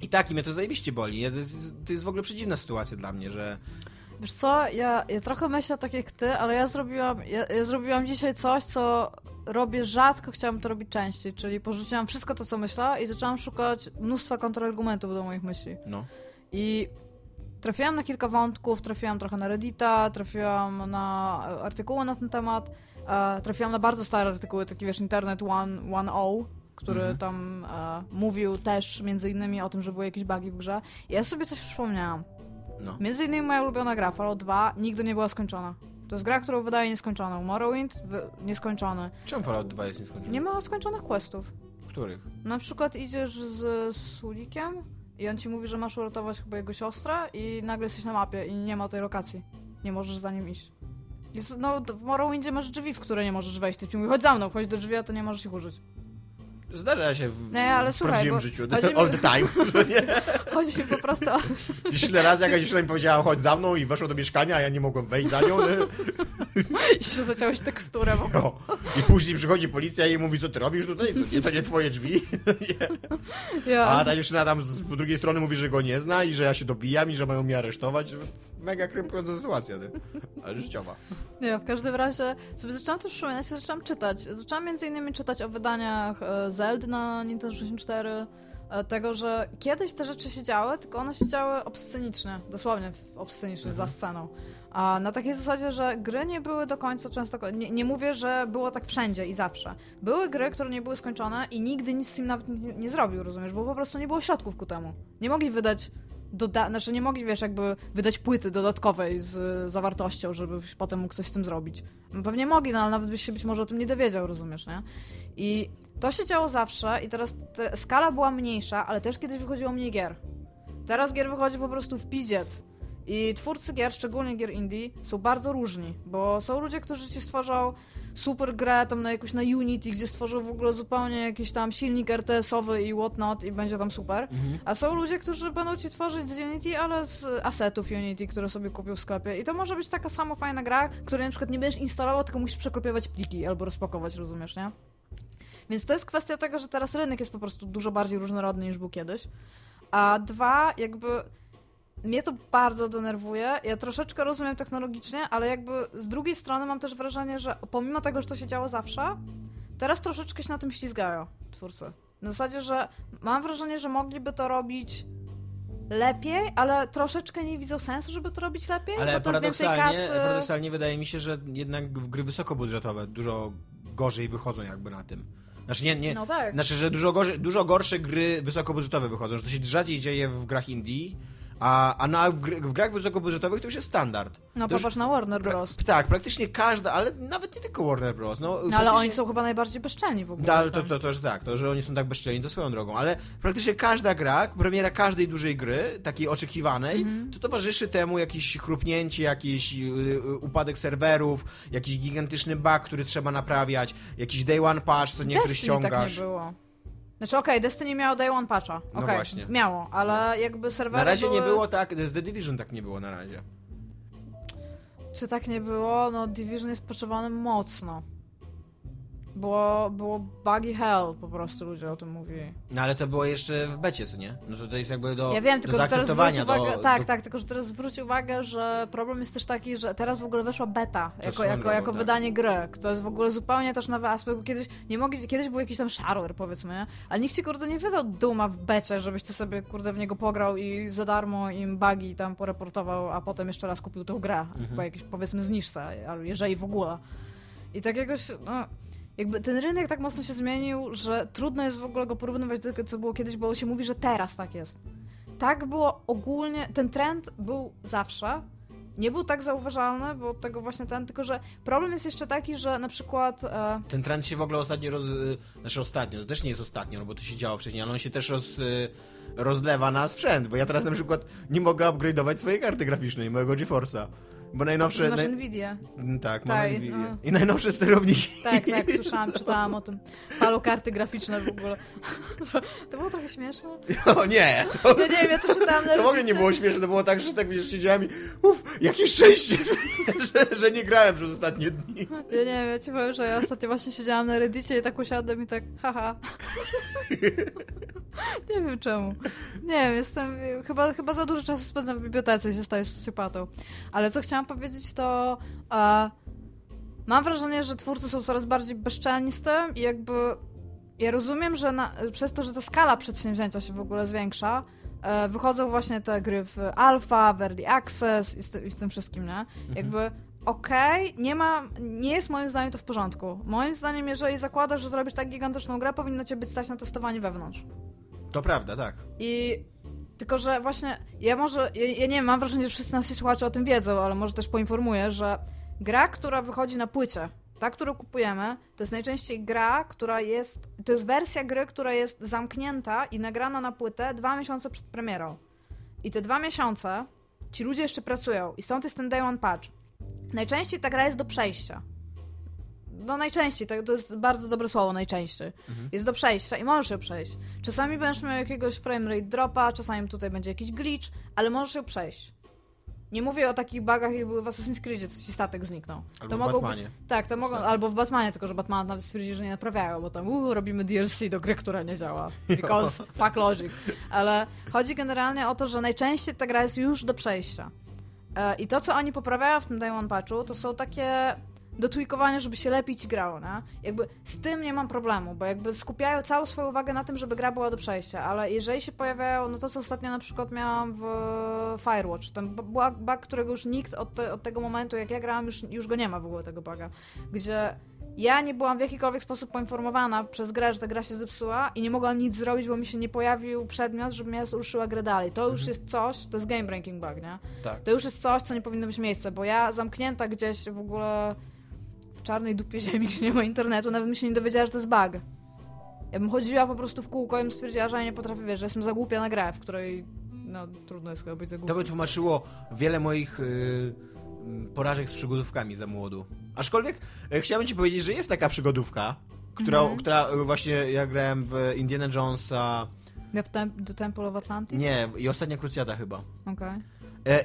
I tak, i mnie to zajebiście boli. To jest, to jest w ogóle przedziwna sytuacja dla mnie, że... Wiesz co, ja, ja trochę myślę tak jak ty, ale ja zrobiłam, ja, ja zrobiłam dzisiaj coś, co robię rzadko, chciałam to robić częściej, czyli porzuciłam wszystko to, co myślę i zaczęłam szukać mnóstwa kontrargumentów do moich myśli. No. I trafiłam na kilka wątków, trafiłam trochę na Reddita, trafiłam na artykuły na ten temat, e, trafiłam na bardzo stare artykuły, taki wiesz, Internet 1.0, który Mhm. tam e, mówił też między innymi o tym, że były jakieś bugi w grze. I ja sobie coś przypomniałam. No. Między innymi moja ulubiona gra, Fallout 2, nigdy nie była skończona. To jest gra, którą wydaje nieskończoną. Morrowind nieskończony. Czemu Fallout 2 jest nieskończony? Nie ma skończonych questów. Których? Na przykład idziesz z Sulikiem i on ci mówi, że masz uratować chyba jego siostrę i nagle jesteś na mapie i nie ma tej lokacji. Nie możesz za nim iść. Jest, no, w Morrowindzie masz drzwi, w które nie możesz wejść. Ty ci mówi, chodź za mną, wchodź do drzwi, a to nie możesz ich użyć. Zdarza się w, Nie, ale w słuchaj, prawdziwym życiu. chodzi mi- All the time. nie? Chodzi mi po prostu o... Ile razy jakaś dziewczyna mi powiedziała, chodź za mną i weszła do mieszkania, a ja nie mogłem wejść za nią. Nie? I się zaciąłeś teksturę. Bo... No. I później przychodzi policja i mówi, co ty robisz tutaj? Co, nie, to nie twoje drzwi. Ja. A ta dziewczyna tam z po drugiej strony mówi, że go nie zna i że ja się dobijam i że mają mnie aresztować. Mega krępująca sytuacja, ty. ale życiowa. Nie, w każdym razie sobie zaczęłam też przypominać, zaczęłam czytać. Zaczęłam między innymi czytać o wydaniach e, Zelda na Nintendo 64, e, tego, że kiedyś te rzeczy się działy, tylko one się działy obscenicznie, dosłownie obscenicznie, za sceną. A na takiej zasadzie, że gry nie były do końca często. Nie, nie mówię, że było tak wszędzie i zawsze. Były gry, które nie były skończone i nigdy nic z tym nawet nie, nie zrobił, rozumiesz? Bo po prostu nie było środków ku temu. Nie mogli wydać. Doda- znaczy nie mogli, wiesz, jakby wydać płyty dodatkowej z zawartością, żeby potem mógł coś z tym zrobić. Pewnie mogli, no ale nawet byś się być może o tym nie dowiedział, rozumiesz, nie? I to się działo zawsze i teraz te, skala była mniejsza, ale też kiedyś wychodziło mniej gier. Teraz gier wychodzi po prostu w piziec. I twórcy gier, szczególnie gier indie, są bardzo różni, bo są ludzie, którzy ci stworzą super grę tam na jakąś na Unity, gdzie stworzą w ogóle zupełnie jakiś tam silnik RTS-owy i whatnot i będzie tam super. A są ludzie, którzy będą ci tworzyć z Unity, ale z asetów Unity, które sobie kupił w sklepie. I to może być taka samo fajna gra, której na przykład nie będziesz instalował, tylko musisz przekopiować pliki albo rozpakować, rozumiesz, nie? Więc to jest kwestia tego, że teraz rynek jest po prostu dużo bardziej różnorodny niż był kiedyś. A dwa, jakby mnie to bardzo denerwuje. Ja troszeczkę rozumiem technologicznie, ale jakby z drugiej strony mam też wrażenie, że pomimo tego, że to się działo zawsze, teraz troszeczkę się na tym ślizgają twórcy. Na zasadzie, że mam wrażenie, że mogliby to robić lepiej, ale troszeczkę nie widzą sensu, żeby to robić lepiej, Ale bo to jest więcej kasy. paradoksalnie wydaje mi się, że jednak gry wysokobudżetowe dużo gorzej wychodzą jakby na tym. Znaczy nie, nie, No tak. Znaczy, że dużo, gorzej, dużo gorsze gry wysokobudżetowe wychodzą, że to się rzadziej dzieje w grach indie, a, a na, w, w grach wysokobudżetowych to już jest standard. No to już- popatrz na Warner Pra, Bros. tak, praktycznie każda, ale nawet nie tylko Warner Bros. No, No ale oni są chyba najbardziej bezczelni w ogóle. Da, to, to, to, że tak, to, że oni są tak bezczelni, to swoją drogą, ale praktycznie każda gra, premiera każdej dużej gry, takiej oczekiwanej, Mhm. to towarzyszy temu jakieś chrupnięcie, jakiś y, y, upadek serwerów, jakiś gigantyczny bug, który trzeba naprawiać, jakiś day one patch, co niektóry Destiny tak ściągasz. nie było. Znaczy okej, Destiny miało Day One Patcha. No Okej, właśnie. miało, ale jakby serwery na razie były... nie było tak, z The Division tak nie było na razie. Czy tak nie było? No Division jest potrzebowany mocno. Było, było buggy hell, po prostu ludzie o tym mówili. No ale to było jeszcze w becie, co nie? No to, to jest jakby do, ja wiem, do tylko że teraz zwróć uwagę, do, tak, do... tak, tylko że teraz zwróć uwagę, że problem jest też taki, że teraz w ogóle weszła beta jako, swoją jako, drogą, jako tak. wydanie gry. To jest w ogóle zupełnie też nowy aspekt, bo kiedyś nie mogli, kiedyś był jakiś tam shareware powiedzmy, nie? ale nikt ci kurde nie wydał Duma w becie, żebyś ty sobie kurde w niego pograł i za darmo im bugi tam poreportował, a potem jeszcze raz kupił tą grę, Mhm. po jakiejś powiedzmy zniżce, jeżeli w ogóle. I tak jakoś, no, jakby ten rynek tak mocno się zmienił, że trudno jest w ogóle go porównywać do tego, co było kiedyś, bo się mówi, że teraz tak jest. Tak było ogólnie, ten trend był zawsze. Nie był tak zauważalny, bo tego właśnie ten, tylko że problem jest jeszcze taki, że na przykład e, Ten trend się w ogóle ostatnio roz... y, Znaczy ostatnio, to też nie jest ostatnio, no bo to się działo wcześniej, ale on się też roz... y, rozlewa na sprzęt, bo ja teraz na przykład nie mogę upgrade'ować swojej karty graficznej, mojego GeForce'a. Bo najnowsze... że masz naj- Nvidia. Mm, Tak, Tak, mamy Nvidia. no. I najnowsze sterowniki. Tak, tak, słyszałam, czytałam o tym. Halo karty graficzne w ogóle. To, to było trochę śmieszne. O nie, to, Ja nie wiem, ja to czytałam na to w ogóle nie było śmieszne, to było tak, że tak wiesz, siedziałem i uff, jakie szczęście, że, że nie grałem przez ostatnie dni. Ja nie wiem, ja ci powiem, że ja ostatnio właśnie siedziałam na Reddicie i tak usiadłem i tak haha. nie wiem czemu. Nie wiem, jestem, chyba, chyba za dużo czasu spędzam w bibliotece i się staję socjopatą. Ale co chciałam powiedzieć to e, mam wrażenie, że twórcy są coraz bardziej bezczelni z tym i jakby ja rozumiem, że na, przez to, że ta skala przedsięwzięcia się w ogóle zwiększa, e, wychodzą właśnie te gry w alpha, w early access i z, i z tym wszystkim, nie? Jakby okej, nie ma, nie jest moim zdaniem to w porządku. Moim zdaniem, jeżeli zakładasz, że zrobisz tak gigantyczną grę, powinno cię być stać na testowanie wewnątrz. To prawda, tak. I tylko, że właśnie ja może, ja, ja nie wiem, mam wrażenie, że wszyscy nasi słuchacze o tym wiedzą, ale może też poinformuję, że gra, która wychodzi na płycie, ta, którą kupujemy, to jest najczęściej gra, która jest, to jest wersja gry, która jest zamknięta i nagrana na płytę dwa miesiące przed premierą. I te dwa miesiące ci ludzie jeszcze pracują i stąd jest ten day one patch. Najczęściej ta gra jest do przejścia. No najczęściej, to, to jest bardzo dobre słowo, najczęściej. Mhm. Jest do przejścia i możesz ją przejść. Czasami będziesz miał jakiegoś framerate dropa, czasami tutaj będzie jakiś glitch, ale możesz ją przejść. Nie mówię o takich bugach, jak były w Assassin's Creed, co ci statek zniknął. Albo to w mogą Batmanie. Być, tak, to mogą, albo w Batmanie, tylko że Batman nawet stwierdzi, że nie naprawiają, bo tam uh, robimy DLC do gry, która nie działa. Because fuck logic. Ale chodzi generalnie o to, że najczęściej ta gra jest już do przejścia. E, I to, co oni poprawiają w tym Day One Patchu, to są takie dotweakowania, żeby się lepiej ci grało, nie? Jakby z tym nie mam problemu, bo jakby skupiają całą swoją uwagę na tym, żeby gra była do przejścia, ale jeżeli się pojawiają, no to co ostatnio na przykład miałam w Firewatch, ten bu- bug, którego już nikt od, te, od tego momentu, jak ja grałam, już, już go nie ma w ogóle tego buga, gdzie ja nie byłam w jakikolwiek sposób poinformowana przez grę, że ta gra się zepsuła i nie mogłam nic zrobić, bo mi się nie pojawił przedmiot, żeby mnie ruszyła grę dalej. To już Mhm. jest coś, to jest game breaking bug, nie? Tak. To już jest coś, co nie powinno mieć miejsca, bo ja zamknięta gdzieś w ogóle czarnej dupie ziemi, gdzie nie ma internetu, nawet bym się nie dowiedziała, że to jest bug. Ja bym chodziła po prostu w kółko i bym stwierdziła, że ja nie potrafię, wiesz, że jestem za głupia na grę, w której no trudno jest chyba być za To głupia. by tłumaczyło wiele moich y, mm, porażek z przygodówkami za młodu. Aczkolwiek e, chciałbym ci powiedzieć, że jest taka przygodówka, która, Mhm. która e, właśnie ja grałem w Indiana Jonesa. Do, tem- do Temple of Atlantis? Nie, i ostatnia krucjada chyba. Okej. E,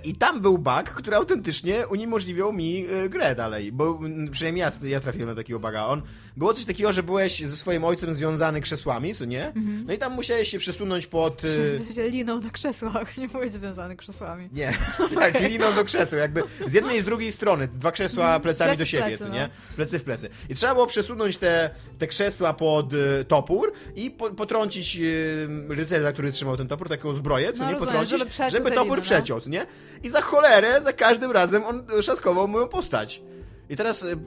I tam był bug, który autentycznie uniemożliwiał mi e, grę dalej, bo przynajmniej ja, ja trafiłem na takiego buga. On, było coś takiego, że byłeś ze swoim ojcem związany krzesłami, co nie? Mhm. No i tam musiałeś się przesunąć pod... Że się liną na krzesłach, nie byłeś związany krzesłami. Nie, tak, liną do krzeseł, jakby z jednej i z drugiej strony, dwa krzesła Mhm. plecami Plecy do siebie, plecy, co no. nie? Plecy w plecy. I trzeba było przesunąć te, te krzesła pod y, topór i po, potrącić y, rycerza, który trzymał ten topór, taką zbroję, co No, nie? rozumiem, Potrącić, żeby żeby topór liny, no. przeciął, co nie? I za cholerę, za każdym razem on szatkował moją postać. I teraz y, y,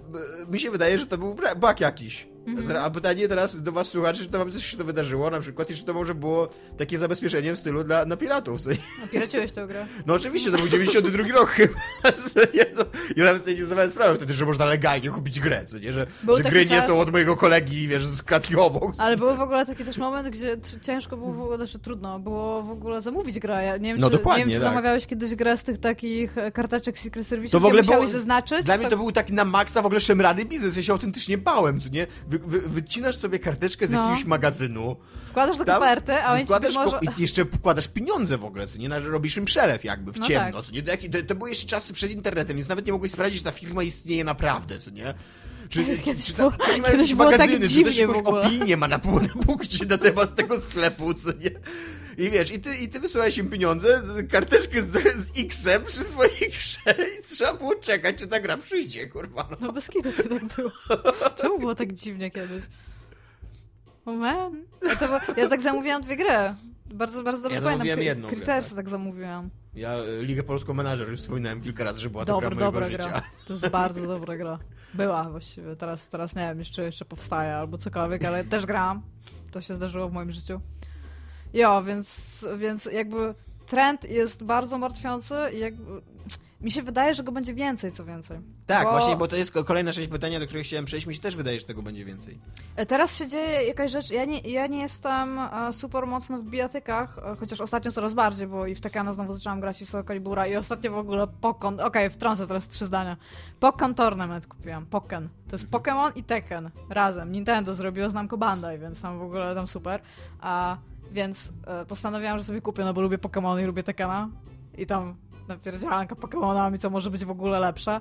mi się wydaje, że to był bra- bug jakiś. Mhm. A pytanie teraz do was słuchaczy, czy to wam coś się to wydarzyło na przykład i czy to może było takie zabezpieczenie w stylu dla, na piratów, nie? A piraciłeś tę grę? No oczywiście, to był 92 rok chyba. Nie, no, ja nawet sobie nie zdawałem sprawy wtedy, że można legalnie kupić grę, co nie? Że, Był że gry nie czas- są od mojego kolegi, wiesz, z kratki obok. Ale był w ogóle taki też moment, gdzie ciężko było w ogóle, znaczy trudno było w ogóle zamówić grę. Ja nie wiem, No czy, nie wiem, czy tak. zamawiałeś kiedyś grę z tych takich e, karteczek Secret Service, To w ogóle musiałeś było- zaznaczyć. Dla mnie co- to był taki na maksa w ogóle szemrany biznes, ja się autentycznie bałem, co nie? Wy, wy, wycinasz sobie karteczkę z No. jakiegoś magazynu, Wkładasz do koperty, a oni ci wkładasz być może... i jeszcze wkładasz pieniądze w ogóle, co nie? Robisz im przelew jakby, w No ciemno, tak. co nie? To, to, były jeszcze czasy przed internetem, więc nawet nie mogłeś sprawdzić, że ta firma istnieje naprawdę, co nie? Czy, Kiedyś czy, było- ta, czy kiedyś było tak magazyny, czy też dziwnie w jakąś ogóle. opinię ma na, na punkcie na temat tego sklepu, co nie? I wiesz, i ty, i ty wysyłałeś im pieniądze, karteczkę z, z X-em przy swojej grze i trzeba było czekać, czy ta gra przyjdzie, kurwa. No. No bez kitu to tak było. Czemu było tak dziwnie kiedyś? O man. Ja, to, ja tak zamówiłam dwie gry. Bardzo, bardzo dobrze Ja pamiętam. Cri- jedną tak. tak zamówiłam. Ja y, Ligę Polską Menadżer już wspominałem kilka razy, że była to Dobra, gra mojego dobra życia. gra. To jest bardzo dobra gra. Była właściwie. Teraz, teraz nie wiem, jeszcze, jeszcze powstaje albo cokolwiek, ale też grałam. To się zdarzyło w moim życiu. Jo, więc, więc jakby trend jest bardzo martwiący i jakby... Mi się wydaje, że go będzie więcej, co więcej. Tak, Bo- właśnie, bo to jest ko- kolejna część pytania, do których chciałem przejść. Mi się też wydaje, że tego będzie więcej. E, Teraz się dzieje jakaś rzecz. Ja nie, ja nie jestem e, super mocno w bijatykach, e, chociaż ostatnio coraz bardziej, bo i w Tekana znowu zaczęłam grać i Soul Calibura i ostatnio w ogóle Pokon. Okej, wtrącę teraz trzy zdania. Pokken Tournament kupiłam. Pokken. To jest Pokémon i Tekken razem. Nintendo zrobiło z Namco Bandai, więc tam w ogóle tam super. A więc postanowiłam, że sobie kupię, no bo lubię Pokémony i lubię Tekkena. I tam napierdzielanka Pokémonami, co może być w ogóle lepsze.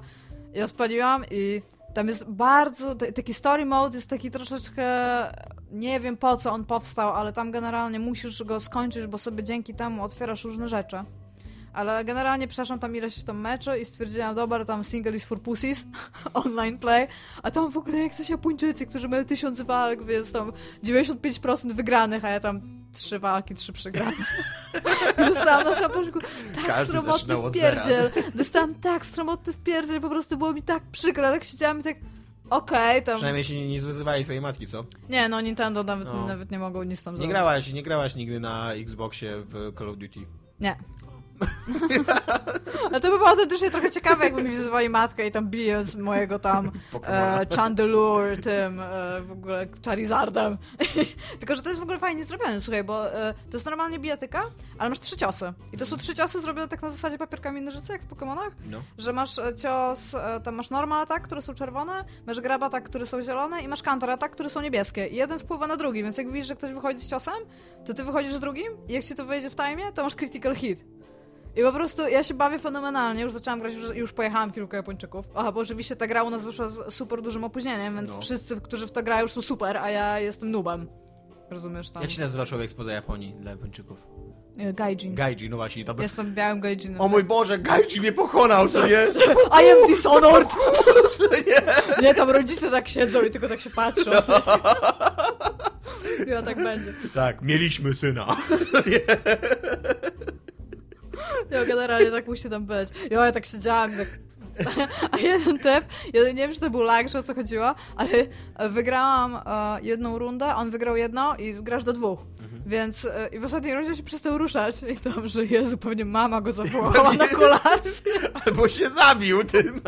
I odpaliłam i tam jest bardzo, taki story mode jest taki troszeczkę, nie wiem po co on powstał, ale tam generalnie musisz go skończyć, bo sobie dzięki temu otwierasz różne rzeczy. Ale generalnie przeszłam tam ileś tam meczy i stwierdziłam, dobra, tam single is for pussies, online play, a tam w ogóle jak coś Japończycy, którzy mają tysiąc walk, więc tam 95% wygranych, a ja tam trzy walki, trzy przegrane. Dostałam na samym początku tak Każdy sromotny wpierdziel. Dostałam tak sromotny wpierdziel, po prostu było mi tak przykro, tak siedziałam i tak okej, tam... Przynajmniej się nie, nie zwyzywali swojej matki, co? Nie, no Nintendo nawet, No. nawet nie mogą nic tam Nie zrobić. grałaś, nie grałaś nigdy na Xboxie w Call of Duty. Nie. Ale to by było autentycznie trochę ciekawe, jakby mi wzywali matkę i tam bije z mojego tam e, Chandelure, tym e, w ogóle Charizardem. Tylko, że to jest w ogóle fajnie zrobione, słuchaj, bo e, to jest normalnie bijatyka, ale masz trzy ciosy. I to są trzy ciosy zrobione tak na zasadzie papierkami nożyce, jak w Pokémonach, No. że masz e, cios, e, tam masz normal atak, które są czerwone, masz grab atak, które są zielone i masz counter atak, które są niebieskie. I jeden wpływa na drugi, więc jak widzisz, że ktoś wychodzi z ciosem, to ty wychodzisz z drugim i jak ci to wejdzie w time, to masz critical hit. I po prostu ja się bawię fenomenalnie, już zaczęłam grać, już, już pojechałam kilku Japończyków. Aha, bo oczywiście ta gra u nas wyszła z super dużym opóźnieniem, więc No. wszyscy, którzy w to grają, już są super, a ja jestem noobem. Rozumiesz tam? Jak się nazywa człowiek spoza Japonii dla Japończyków? E, Gaijin. Gaiji, no właśnie. To by... Jestem białym gaijinem. O mój Boże, Gaiji mnie pokonał, co jest? I am dishonored! nie? Nie, tam rodzice tak siedzą i tylko tak się patrzą. Chyba tak będzie. Tak, mieliśmy syna. Ja generalnie tak musi tam być. Ja, ja tak siedziałam i tak... A jeden typ, ja nie wiem, czy to był lag, czy o co chodziło, ale wygrałam e, jedną rundę, on wygrał jedną i grasz do dwóch. Więc e, i w ostatniej rundzie się przestał ruszać i tam, że Jezu, pewnie mama go zawołała na kolację. Albo się zabił tym.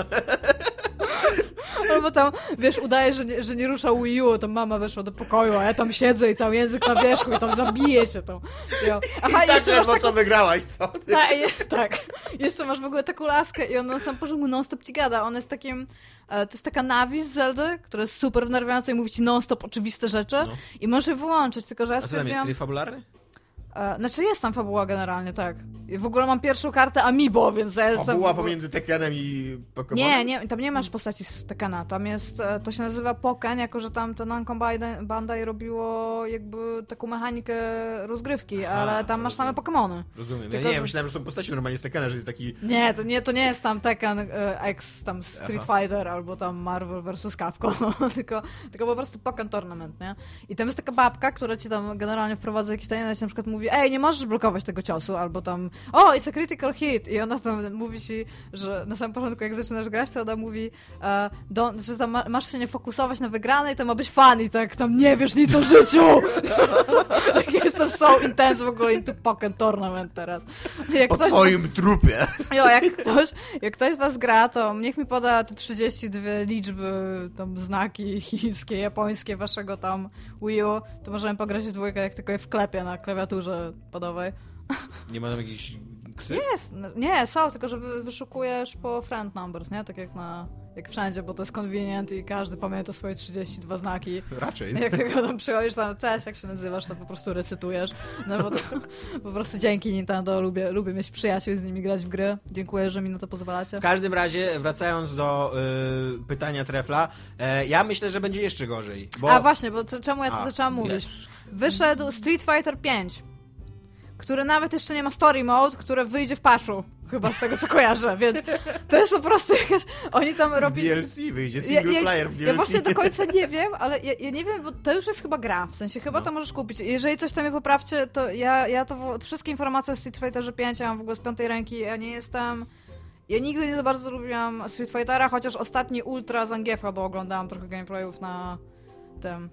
Albo tam, wiesz, udaje, że nie, że nie ruszał Wii U, to mama weszła do pokoju, a ja tam siedzę i cały język na wierzchu i tam zabiję się tą. Jo. Aha, I tak ledwo taką co wygrałaś, co ty? Tak, je, tak. Jeszcze masz w ogóle taką laskę i ona na sam porządku non-stop ci gada. Ona jest takim... e, To jest taka Navi z Zeldy, która jest super wnerwiająca i mówi ci non-stop oczywiste rzeczy. No. I możesz je wyłączyć, tylko że ja A co tam jest, fabularny? E, Znaczy jest tam fabuła generalnie, tak. W ogóle mam pierwszą kartę Amiibo, więc ja jestem... Fabuła ogóle- pomiędzy Tekkenem i Pokémonem? Nie, nie, tam nie masz postaci z Tekena, tam jest, e, to się nazywa Poken, jako że tam to Namco Bandai- robiło jakby taką mechanikę rozgrywki, Aha, ale tam masz same Pokémony. Rozumiem. Ja Tylko, nie, że- myślałem, że są postaci normalnie z Tekkena, że jest taki... Nie, to nie, to nie jest tam Tekken e, X, tam Street Aha. Fighter albo tam Marvel vs. Capcom, tylko, tylko po prostu Pokken Tournament, nie? I tam jest taka babka, która ci tam generalnie wprowadza jakieś tajemnice, na przykład mówi, ej, nie możesz blokować tego ciosu, albo tam, o, it's a critical hit i ona tam mówi ci, że na samym początku jak zaczynasz grać, to ona mówi, e, don't, że tam ma, masz się nie fokusować na wygranej, to ma być fan i tak tam nie wiesz nic o życiu! Jak Jestem so intense w ogóle into Pokken Tournament teraz. Jak Po ktoś- twoim trupie. Jo, jak ktoś, jak ktoś z was gra, to niech mi poda te 32 liczby, tam znaki chińskie, japońskie waszego tam Wii U, to możemy pograć w dwójkę, jak tylko je wklepię na klawiaturze podowej. Nie ma tam jakichś ksy? Jest, nie, są, tylko że wy, wyszukujesz po friend numbers, nie? Tak jak na, jak wszędzie, bo to jest convenient i każdy pamięta swoje 32 znaki. Raczej. Jak tylko tam przychodzisz tam, cześć, jak się nazywasz, to po prostu recytujesz. No bo to po prostu dzięki Nintendo lubię, lubię mieć przyjaciół i z nimi grać w gry. Dziękuję, że mi na to pozwalacie. W każdym razie, wracając do y, pytania Trefla, e, ja myślę, że będzie jeszcze gorzej. Bo... A właśnie, bo czemu ja to A, zaczęłam mówić? Wyszedł Street Fighter 5, który nawet jeszcze nie ma story mode, które wyjdzie w paszu. Chyba z tego co kojarzę, więc to jest po prostu jakaś. Oni tam robią. DLC wyjdzie, single player w DLC. ja właśnie do końca nie wiem, ale ja, ja nie wiem, bo to już jest chyba gra, w sensie chyba No. to możesz kupić. Jeżeli coś tam mnie poprawcie, to ja, ja to wszystkie informacje o Street Fighterze 5 ja mam w ogóle z piątej ręki, ja nie jestem... Ja nigdy nie za bardzo lubiłam Street Fightera, chociaż ostatni Ultra Zangiefa, bo oglądałam trochę gameplayów na tym...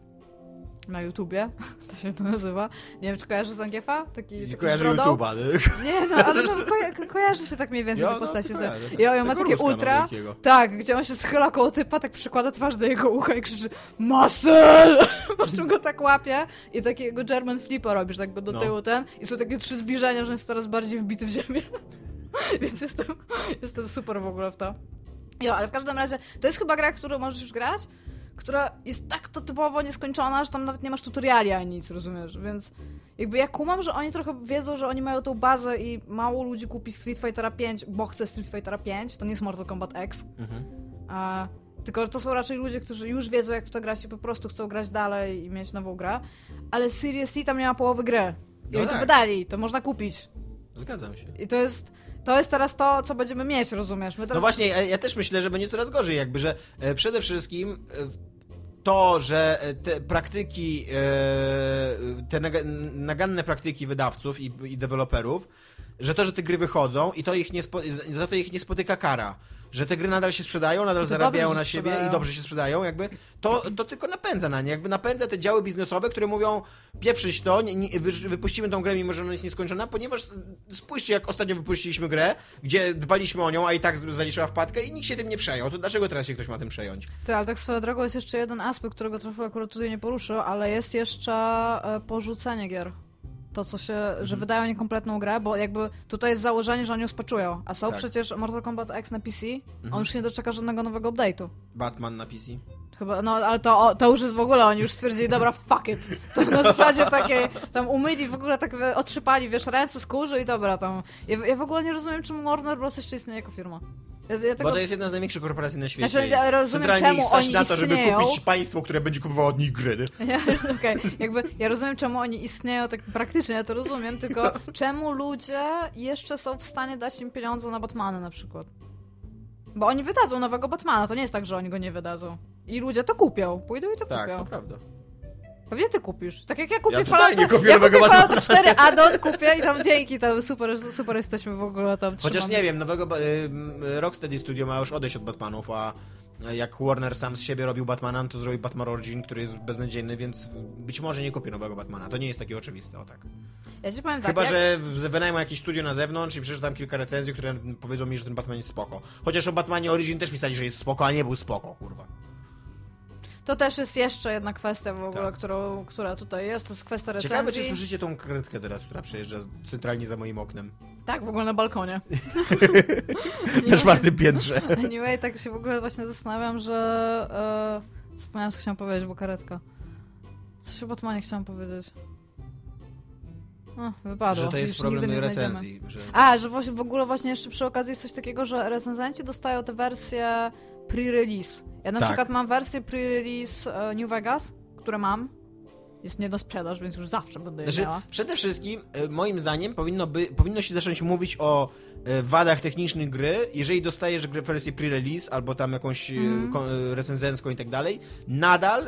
Na YouTubie, to się to nazywa. Nie wiem, czy kojarzysz Zangiefa? Taki, Nie taki brodą? YouTube'a. nie? Nie, no, ale to ko- kojarzy się tak mniej więcej Ja, no, z- kojarzę, tak. I on ma Tego takie no, ultra, tak, gdzie on się schyla koło typa, tak przykłada twarz do jego ucha i krzyczy Muscle! Po czym go tak łapie i takiego German flipa robisz, tak go do No. tyłu ten i są takie trzy zbliżenia, że jest coraz bardziej wbity w ziemię. Więc jestem, jestem super w ogóle w to. Jo, ale w każdym razie, to jest chyba gra, którą możesz już grać, która jest tak to typowo nieskończona, że tam nawet nie masz tutoriali ani nic, rozumiesz? Więc jakby ja kumam, że oni trochę wiedzą, że oni mają tą bazę i mało ludzi kupi Street Fightera 5, bo chce Street Fightera 5, to nie jest Mortal Kombat X. Mhm. A, tylko, że to są raczej ludzie, którzy już wiedzą, jak w to grać i po prostu chcą grać dalej i mieć nową grę. Ale Series C tam nie ma połowy gry. I No oni to tak. wydali, to można kupić. Zgadzam się. I to jest, to jest teraz to, co będziemy mieć, rozumiesz? Teraz... No właśnie, ja, też myślę, że będzie coraz gorzej, jakby, że e, przede wszystkim e, to, że e, te praktyki, te naga- naganne praktyki wydawców i, i deweloperów że to, że te gry wychodzą i to ich nie za to ich nie spotyka kara, że te gry nadal się sprzedają, nadal To zarabiają na siebie sprzedają. i dobrze się sprzedają, jakby to, to tylko napędza na nie, jakby napędza te działy biznesowe, które mówią pieprzyć to, nie, nie, wy- wypuścimy tą grę mimo, że ona jest nieskończona, ponieważ spójrzcie jak ostatnio wypuściliśmy grę, gdzie dbaliśmy o nią, a i tak zaliczyła wpadkę i nikt się tym nie przejął, to dlaczego teraz się ktoś ma tym przejąć? Ty, ale tak swoją drogą jest jeszcze jeden aspekt, którego trochę akurat tutaj nie poruszył, ale jest jeszcze e, porzucenie gier. To, co się, Mhm. że wydają niekompletną grę, bo jakby tutaj jest założenie, że oni ją spaczują. A są Tak. przecież Mortal Kombat X na PC, Mhm. on już nie doczeka żadnego nowego update'u. Batman na PC? Chyba, no ale to, to już jest w ogóle, oni już stwierdzili, dobra, fuck it. To na zasadzie takiej, tam umyli w ogóle tak otrzypali, wiesz, ręce z i dobra, tam. Ja, ja w ogóle nie rozumiem, czemu Warner Bros. jeszcze istnieje jako firma. Ja, ja tego... Bo to jest jedna z największych korporacji na świecie. Znaczy, ja rozumiem, Centralnie czemu ich stać oni na to, żeby istnieją. kupić państwo, które będzie kupowało od nich gry. Nie, okej, jakby ja rozumiem, czemu oni istnieją tak praktycznie, ja to rozumiem, tylko czemu ludzie jeszcze są w stanie dać im pieniądze na Batmana na przykład. Bo oni wydadzą nowego Batmana, to nie jest tak, że oni go nie wydadzą. I ludzie to kupią, pójdą i to Tak, to kupią. prawda. Pewnie ty kupisz. Tak jak ja kupię Ja totalnie Fallouta, kupię ja nowego kupię. Fallouta 4 add-on kupię i tam dzięki, tam super, super jesteśmy w ogóle tam Chociaż trzymamy. nie wiem, nowego y, Rocksteady Studio ma już odejść od Batmanów, a jak Warner sam z siebie robił Batmana, to zrobił Batman Origin, który jest beznadziejny, więc być może nie kupię nowego Batmana. To nie jest takie oczywiste, o tak. Ja ci powiem tak, Chyba, jak... że w- wynajmą jakieś studio na zewnątrz i przeczytam kilka recenzji, które powiedzą mi, że ten Batman jest spoko. Chociaż o Batmanie Origin też pisali, że jest spoko, a nie był spoko, kurwa. To też jest jeszcze jedna kwestia w ogóle, Tak. którą, która tutaj jest, to jest kwestia recenzji. Ciekawe, czy słyszycie tą krytkę teraz, która przejeżdża centralnie za moim oknem. Tak, w ogóle na balkonie. Na czwartym piętrze. Anyway, tak się w ogóle właśnie zastanawiam, że... E, zapomniałam, co chciałam powiedzieć, bo karetka. Coś o Batmanie chciałam powiedzieć. O, wypadło. Że to jest Już problem nigdy nie znajdziemy. recenzji. Że... A, że w ogóle właśnie jeszcze przy okazji jest coś takiego, że recenzenci dostają te wersje pre-release. Ja na Tak. przykład mam wersję pre-release e, New Vegas, które mam. Jest nie do sprzedaż, więc już zawsze będę Znaczy, miała. przede wszystkim, e, moim zdaniem, powinno, by, powinno się zacząć mówić o e, wadach technicznych gry, jeżeli dostajesz grę w wersję pre-release albo tam jakąś e, recenzencką i tak dalej, nadal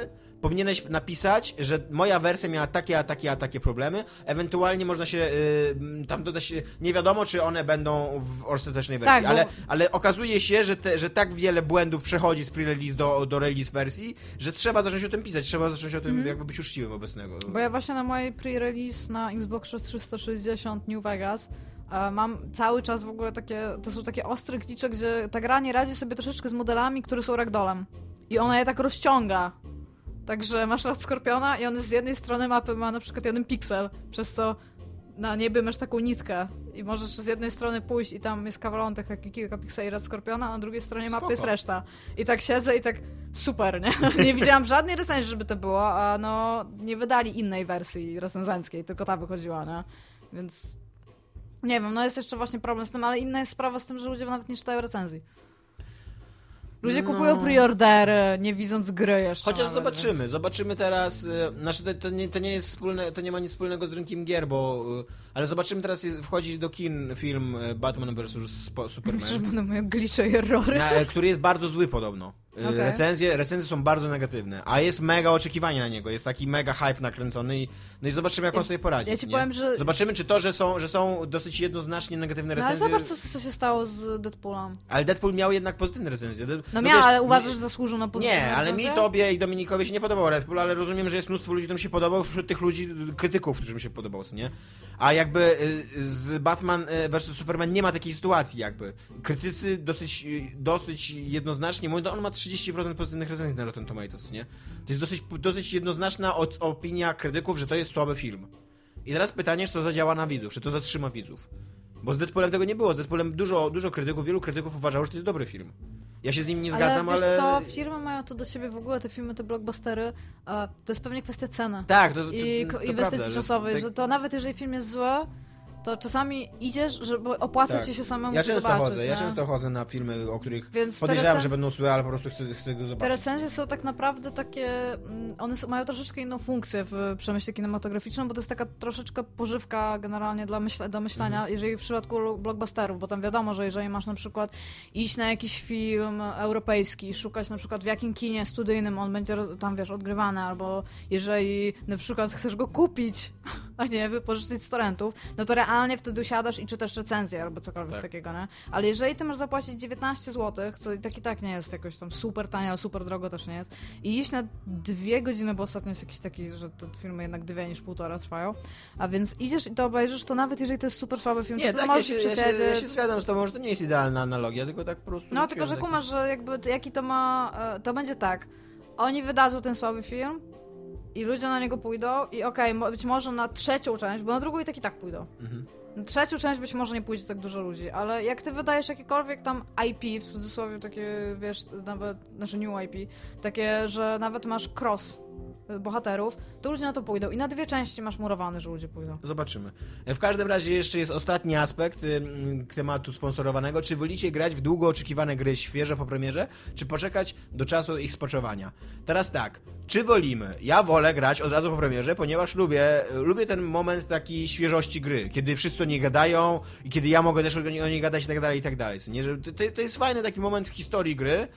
powinieneś napisać, że moja wersja miała takie, a takie, a takie problemy. Ewentualnie można się e, tam dodać, e, nie wiadomo, czy one będą w ostatecznej wersji, Tak, bo- ale, ale okazuje się, że, te, że tak wiele błędów przechodzi z pre-release do, do release wersji, że trzeba zacząć o tym pisać, trzeba zacząć o tym Mhm. jakby być uczciwym wobec tego. Bo ja właśnie na mojej pre-release na Xbox 360 New Vegas mam cały czas w ogóle takie, to są takie ostre glicze, gdzie ta gra nie radzi sobie troszeczkę z modelami, które są ragdolem. I ona je tak rozciąga. Także masz rad Skorpiona i on z jednej strony mapy ma na przykład jeden piksel, przez co na niebie masz taką nitkę i możesz z jednej strony pójść i tam jest kawalątek taki kilka pikseli rad Skorpiona, a na drugiej stronie mapy Spoko. jest reszta. I tak siedzę i tak super, nie? Nie widziałam żadnej recenzji, żeby to było, a no nie wydali innej wersji recenzenckiej, tylko ta wychodziła, nie? Więc nie wiem, no jest jeszcze właśnie problem z tym, ale inna jest sprawa z tym, że ludzie nawet nie czytają recenzji. Ludzie No. kupują preordery, nie widząc gry jeszcze. Chociaż nawet, zobaczymy, Więc... zobaczymy teraz. y, Znaczy, to, to, nie, to nie jest wspólne, to nie ma nic wspólnego z rynkiem gier, bo. y, Ale zobaczymy teraz, jest- wchodzi do kin film y, Batman vs. Superman, będą moje glicze i errory. na, y, który jest bardzo zły podobno. Y, Okej. Recenzje, recenzje są bardzo negatywne, a jest mega oczekiwanie na niego, jest taki mega hype nakręcony i, no i zobaczymy, jak on Ja- sobie poradzi. ja ci nie? powiem, że- Zobaczymy, czy to, że są, że są dosyć jednoznacznie negatywne No ale recenzje. zobacz, co, co się stało z Deadpoolem. Ale Deadpool miał jednak pozytywne recenzje. De- No miał, wiesz, ale uważasz, że zasłużył na pozytywne Nie, ale mi, recenzje? tobie i Dominikowi się nie podobał Bull, ale rozumiem, że jest mnóstwo ludzi, którym się podobał, wśród tych ludzi, krytyków, którym się podobał, nie? A jakby y, z Batman y, vs Superman nie ma takiej sytuacji jakby. Krytycy dosyć, y, dosyć jednoznacznie mówią, że on ma 30% pozytywnych recenzji na Rotten Tomatoes, nie? To jest dosyć, dosyć jednoznaczna opinia krytyków, że to jest słaby film. I teraz pytanie, czy to zadziała na widzów, czy to zatrzyma widzów. Bo z Deadpoolem tego nie było. Z Deadpoolem dużo, dużo krytyków, wielu krytyków uważało, że to jest dobry film. Ja się z nim nie zgadzam, ale... ale... Wiesz co, firmy mają to do siebie w ogóle, te filmy, te blockbustery, e, to jest pewnie kwestia ceny. Tak, to, to, I to, inwestycji prawda, czasowej, tak- że to nawet jeżeli film jest zły, to czasami idziesz, żeby opłaca tak. się samemu Ja to często zobaczyć. chodzę, ja nie? często chodzę na filmy, o których Więc podejrzewam, recenzje- że będą złe, ale po prostu chcę, chcę go zobaczyć. Te recenzje są tak naprawdę takie, mm, one są, mają troszeczkę inną funkcję w przemyśle kinematograficznym, bo to jest taka troszeczkę pożywka generalnie dla myśle, do myślenia, Mhm. jeżeli w przypadku blockbusterów, bo tam wiadomo, że jeżeli masz na przykład iść na jakiś film europejski i szukać na przykład w jakim kinie studyjnym on będzie tam, wiesz, odgrywany, albo jeżeli na przykład chcesz go kupić a nie wypożyczyć z torrentów, no to realnie wtedy usiadasz i czytasz recenzję albo cokolwiek Tak. takiego, nie? Ale jeżeli ty masz zapłacić 19 zł, co i tak i tak nie jest jakoś tam super tanie, ale super drogo też nie jest, i iść na dwie godziny, bo ostatnio jest jakiś taki, że te filmy jednak dwie niż półtora trwają, a więc idziesz i to obejrzysz, to nawet jeżeli to jest super słaby film, Nie, to tak, ja możesz się, ja, się, ja się zgadzam z tobą, że to nie jest idealna analogia, tylko tak po prostu... No, tylko że kumasz, że jakby to- jaki to ma. e, To będzie tak. Oni wydadzą ten słaby film i ludzie na niego pójdą i okej, mo- być może na trzecią część, bo na drugą i tak i tak pójdą. Mhm. Na trzecią część być może nie pójdzie tak dużo ludzi, ale jak ty wydajesz jakiekolwiek tam IP, w cudzysłowie takie, wiesz, nawet, znaczy new IP, takie, że nawet masz cross bohaterów, to ludzie na to pójdą i na dwie części masz murowane, że ludzie pójdą. Zobaczymy. W każdym razie jeszcze jest ostatni aspekt ym, tematu sponsorowanego. Czy wolicie grać w długo oczekiwane gry świeże po premierze, czy poczekać do czasu ich spoczowania? Teraz tak, czy wolimy? Ja wolę grać od razu po premierze, ponieważ lubię, lubię ten moment takiej świeżości gry, kiedy wszyscy o niej gadają i kiedy ja mogę też o niej gadać i tak dalej, i tak dalej. Nie, to, to jest fajny taki moment w historii gry,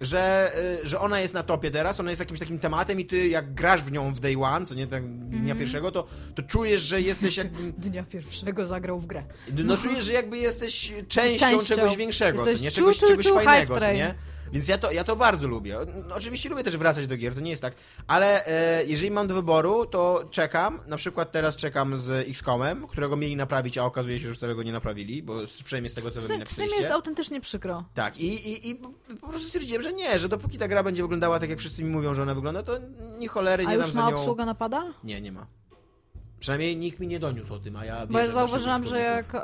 że, y, że ona jest na topie teraz, ona jest jakimś takim tematem i ty jak grasz w nią w day one, co nie tak dnia Mhm. pierwszego, to, to czujesz, że jesteś jak, Dnia pierwszego zagrał w grę. no, czujesz, że jakby jesteś częścią, częścią. czegoś większego, Jesteś nie? Czegoś, ciu, czegoś ciu, fajnego, nie? Więc ja to, ja to bardzo lubię. No, oczywiście lubię też wracać do gier, to nie jest tak. Ale e, jeżeli mam do wyboru, to czekam. Na przykład teraz czekam z XCOMem, którego mieli naprawić, a okazuje się, że wcale go nie naprawili, bo przynajmniej z tego, co wy mi tym, z tym napisaliście. jest autentycznie przykro. Tak, i, i, i po- prostu stwierdziłem, że nie, że dopóki ta gra będzie wyglądała tak, jak wszyscy mi mówią, że ona wygląda, to ni cholery A nie dam już za ma nią... obsługa napada? Nie, nie ma. Przynajmniej nikt mi nie doniósł o tym, a ja Bo ja zauważyłam, że jak, e,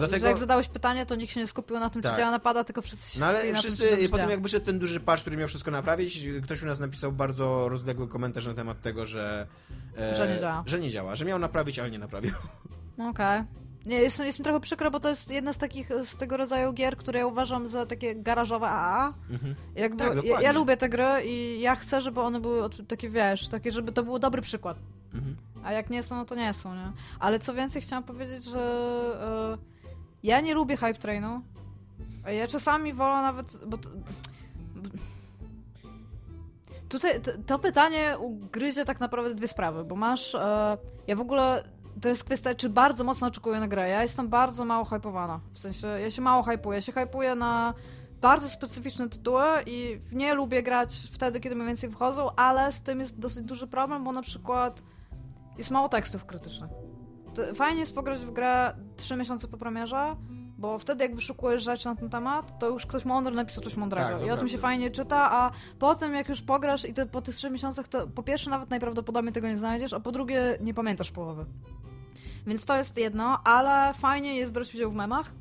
do że tego- jak zadałeś pytanie, to nikt się nie skupił na tym, Tak. czy działa napada, tylko wszyscy się No ale na wszyscy, tym, potem działa. jak wyszedł ten duży patch, który miał wszystko naprawić, ktoś u nas napisał bardzo rozległy komentarz na temat tego, że... e, Że nie działa. Że nie działa, że miał naprawić, ale nie naprawił. No Okej. Nie, jest, jest mi trochę przykro, bo to jest jedna z takich, z tego rodzaju gier, które ja uważam za takie garażowe AA. Mhm. Jakby, Tak, ja, ja lubię te gry i ja chcę, żeby one były takie, wiesz, takie, żeby to był dobry przykład. Mhm. A jak nie są, no to nie są, nie? Ale co więcej, chciałam powiedzieć, że e, ja nie lubię hype trainu. Ja czasami wolę nawet, bo tutaj to, to pytanie ugryzie tak naprawdę dwie sprawy, bo masz, e, ja w ogóle, to jest kwestia, czy bardzo mocno oczekuję na grę. Ja jestem bardzo mało hypowana. W sensie, ja się mało hypuję. Ja się hypuję na bardzo specyficzne tytuły i nie lubię grać wtedy, kiedy mniej więcej wchodzą, ale z tym jest dosyć duży problem, bo na przykład jest mało tekstów krytycznych. To fajnie jest pograć w grę 3 miesiące po premierze, bo wtedy jak wyszukujesz rzeczy na ten temat, to już ktoś mądry napisał coś mądrego Tak, i o tym się fajnie czyta, a potem jak już pograsz i to po tych 3 miesiącach, to po pierwsze nawet najprawdopodobniej tego nie znajdziesz, a po drugie nie pamiętasz połowy. Więc to jest jedno, ale fajnie jest brać udział w memach,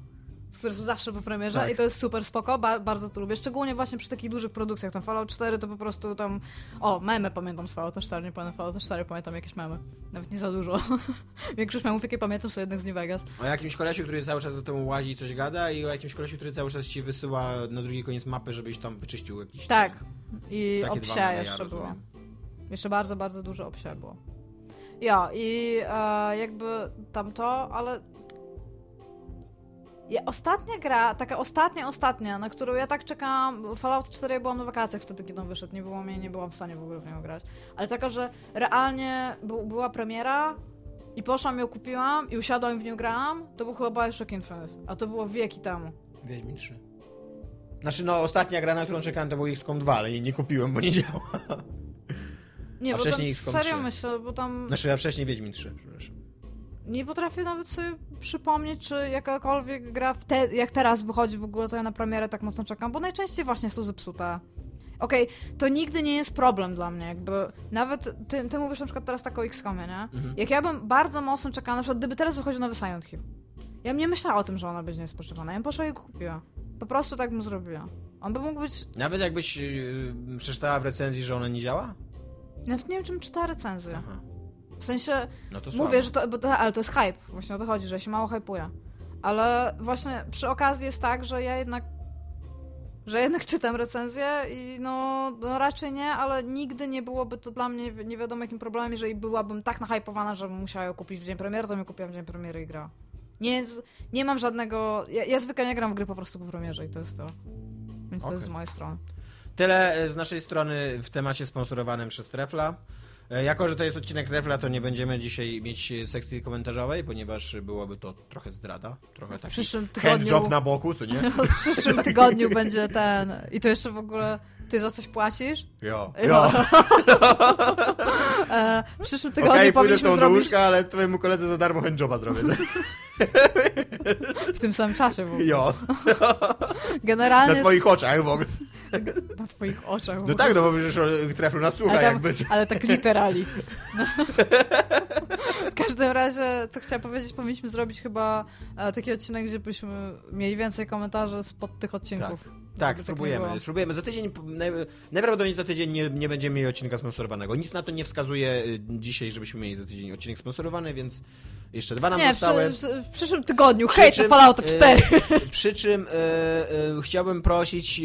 które są zawsze po premierze Tak. i to jest super spoko, ba bardzo to lubię. Szczególnie właśnie przy takich dużych produkcjach, tam Fallout 4 to po prostu tam, o, memy pamiętam z Fallout 4, nie pamiętam Fallout 4, pamiętam jakieś memy. Nawet nie za dużo. Większość memów, jakie pamiętam, są jednak z New Vegas. O jakimś kolesiu, który cały czas za tobą łazi i coś gada i o jakimś kolesiu, który cały czas ci wysyła na drugi koniec mapy, żebyś tam wyczyścił jakiś... Tak. I obsia memy, ja jeszcze było. Jeszcze bardzo, bardzo dużo obsia było. Ja, i e, jakby tamto, ale... Ja, ostatnia gra, taka ostatnia, ostatnia, na którą ja tak czekałam, Fallout 4 ja byłam na wakacjach wtedy, kiedy on wyszedł, nie było mnie, nie byłam w stanie w ogóle w nią grać. Ale taka, że realnie była premiera i poszłam ją kupiłam i usiadłam i w nią grałam, to był chyba Bioshock Infinite, a to było wieki temu. Wiedźmin 3. Znaczy, no, ostatnia gra, na którą czekałem, to był XCOM 2, ale jej nie kupiłem, bo nie działa. Nie, A bo tam wcześniej XCOM serio 3. myślę, bo tam... Znaczy, a wcześniej Wiedźmin 3, przepraszam. Nie potrafię nawet sobie przypomnieć, czy jakakolwiek gra, w te, jak teraz wychodzi w ogóle, to ja na premierę tak mocno czekam, bo najczęściej właśnie są zepsute. Okej, to nigdy nie jest problem dla mnie, jakby nawet ty, ty mówisz na przykład teraz tak o XCOMie, nie? Mhm. Jak ja bym bardzo mocno czekała, na przykład gdyby teraz wychodził nowy Silent Hill, ja bym nie myślała o tym, że ona będzie niespoczywana, ja bym poszła i go kupiła. Po prostu tak bym zrobiła. On by mógł być, Nawet jakbyś yy, przeczytała w recenzji, że ona nie działa? nawet nie wiem, czym czytała recenzję. Aha. W sensie, No to Mówię, że to, bo to, ale to jest hype, właśnie o to chodzi, że się mało hypuję. Ale właśnie przy okazji jest tak, że ja jednak że jednak czytam recenzję i no, no raczej nie, ale nigdy nie byłoby to dla mnie nie wiadomo jakim problemem, jeżeli byłabym tak nahypowana, że musiała ją kupić w dzień premiery, to mi kupiłam w dzień premiery i gra. Nie, nie mam żadnego... Ja, ja zwykle nie gram w gry po prostu po premierze i to jest to. Więc to Okej. jest z mojej strony. Tyle e, z naszej strony w temacie sponsorowanym przez Trefla. E, Jako, że to jest odcinek Refla, to nie będziemy dzisiaj mieć sekcji komentarzowej, ponieważ byłoby to trochę zdrada, trochę W taki przyszłym tygodniu... handjob na boku, co nie? W przyszłym tygodniu będzie ten... I to jeszcze w ogóle... Ty za coś płacisz? Jo, Jo. jo. E, w przyszłym tygodniu z powinniśmy tą do zrobić... łóżka, ale twojemu koledze za darmo handjoba zrobię. W tym samym czasie w ogóle. Jo, Generalnie... na twoich oczach w ogóle. Na twoich oczach. No tak, no bo przecież o, Treflu nas słucha ale, tam, jakby. ale tak literali. No. W każdym razie, co chciałam powiedzieć, powinniśmy zrobić chyba e, taki odcinek, gdzie byśmy mieli więcej komentarzy spod tych odcinków. Tak, nie spróbujemy. było. spróbujemy. Za tydzień, naj, najprawdopodobniej za tydzień nie, nie będziemy mieli odcinka sponsorowanego. Nic na to nie wskazuje y, dzisiaj, żebyśmy mieli za tydzień odcinek sponsorowany, więc jeszcze dwa nam Nie, w, zostały. w, w przyszłym tygodniu. Przy Hej, to czym, Fallouta e, 4. Przy czym e, e, chciałbym prosić e,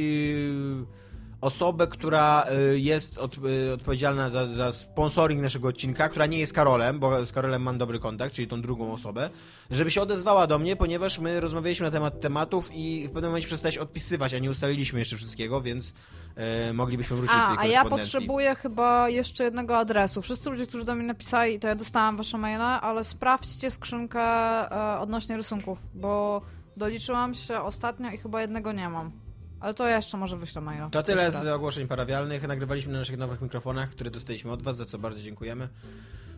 osobę, która e, jest od, e, odpowiedzialna za, za sponsoring naszego odcinka, która nie jest Karolem, bo z Karolem mam dobry kontakt, czyli tą drugą osobę, żeby się odezwała do mnie, ponieważ my rozmawialiśmy na temat tematów i w pewnym momencie przestałeś odpisywać, a nie ustaliliśmy jeszcze wszystkiego, więc e, moglibyśmy wrócić do A, tej a ja potrzebuję chyba jeszcze jednego adresu. Wszyscy ludzie, którzy do mnie napisali, to ja dostałam wasze maile, ale sprawdźcie skrzynkę e, odnośnie rysunków, bo doliczyłam się ostatnio i chyba jednego nie mam. Ale to ja jeszcze może wyślę maila. To tyle z ogłoszeń parawialnych. Nagrywaliśmy na naszych nowych mikrofonach, które dostaliśmy od Was, za co bardzo dziękujemy.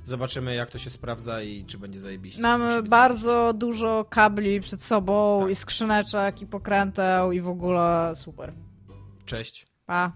Zobaczymy, jak to się sprawdza i czy będzie zajebiście. Mamy być bardzo dużo kabli przed sobą Tak. i skrzyneczek i pokręteł i w ogóle super. Cześć. Pa.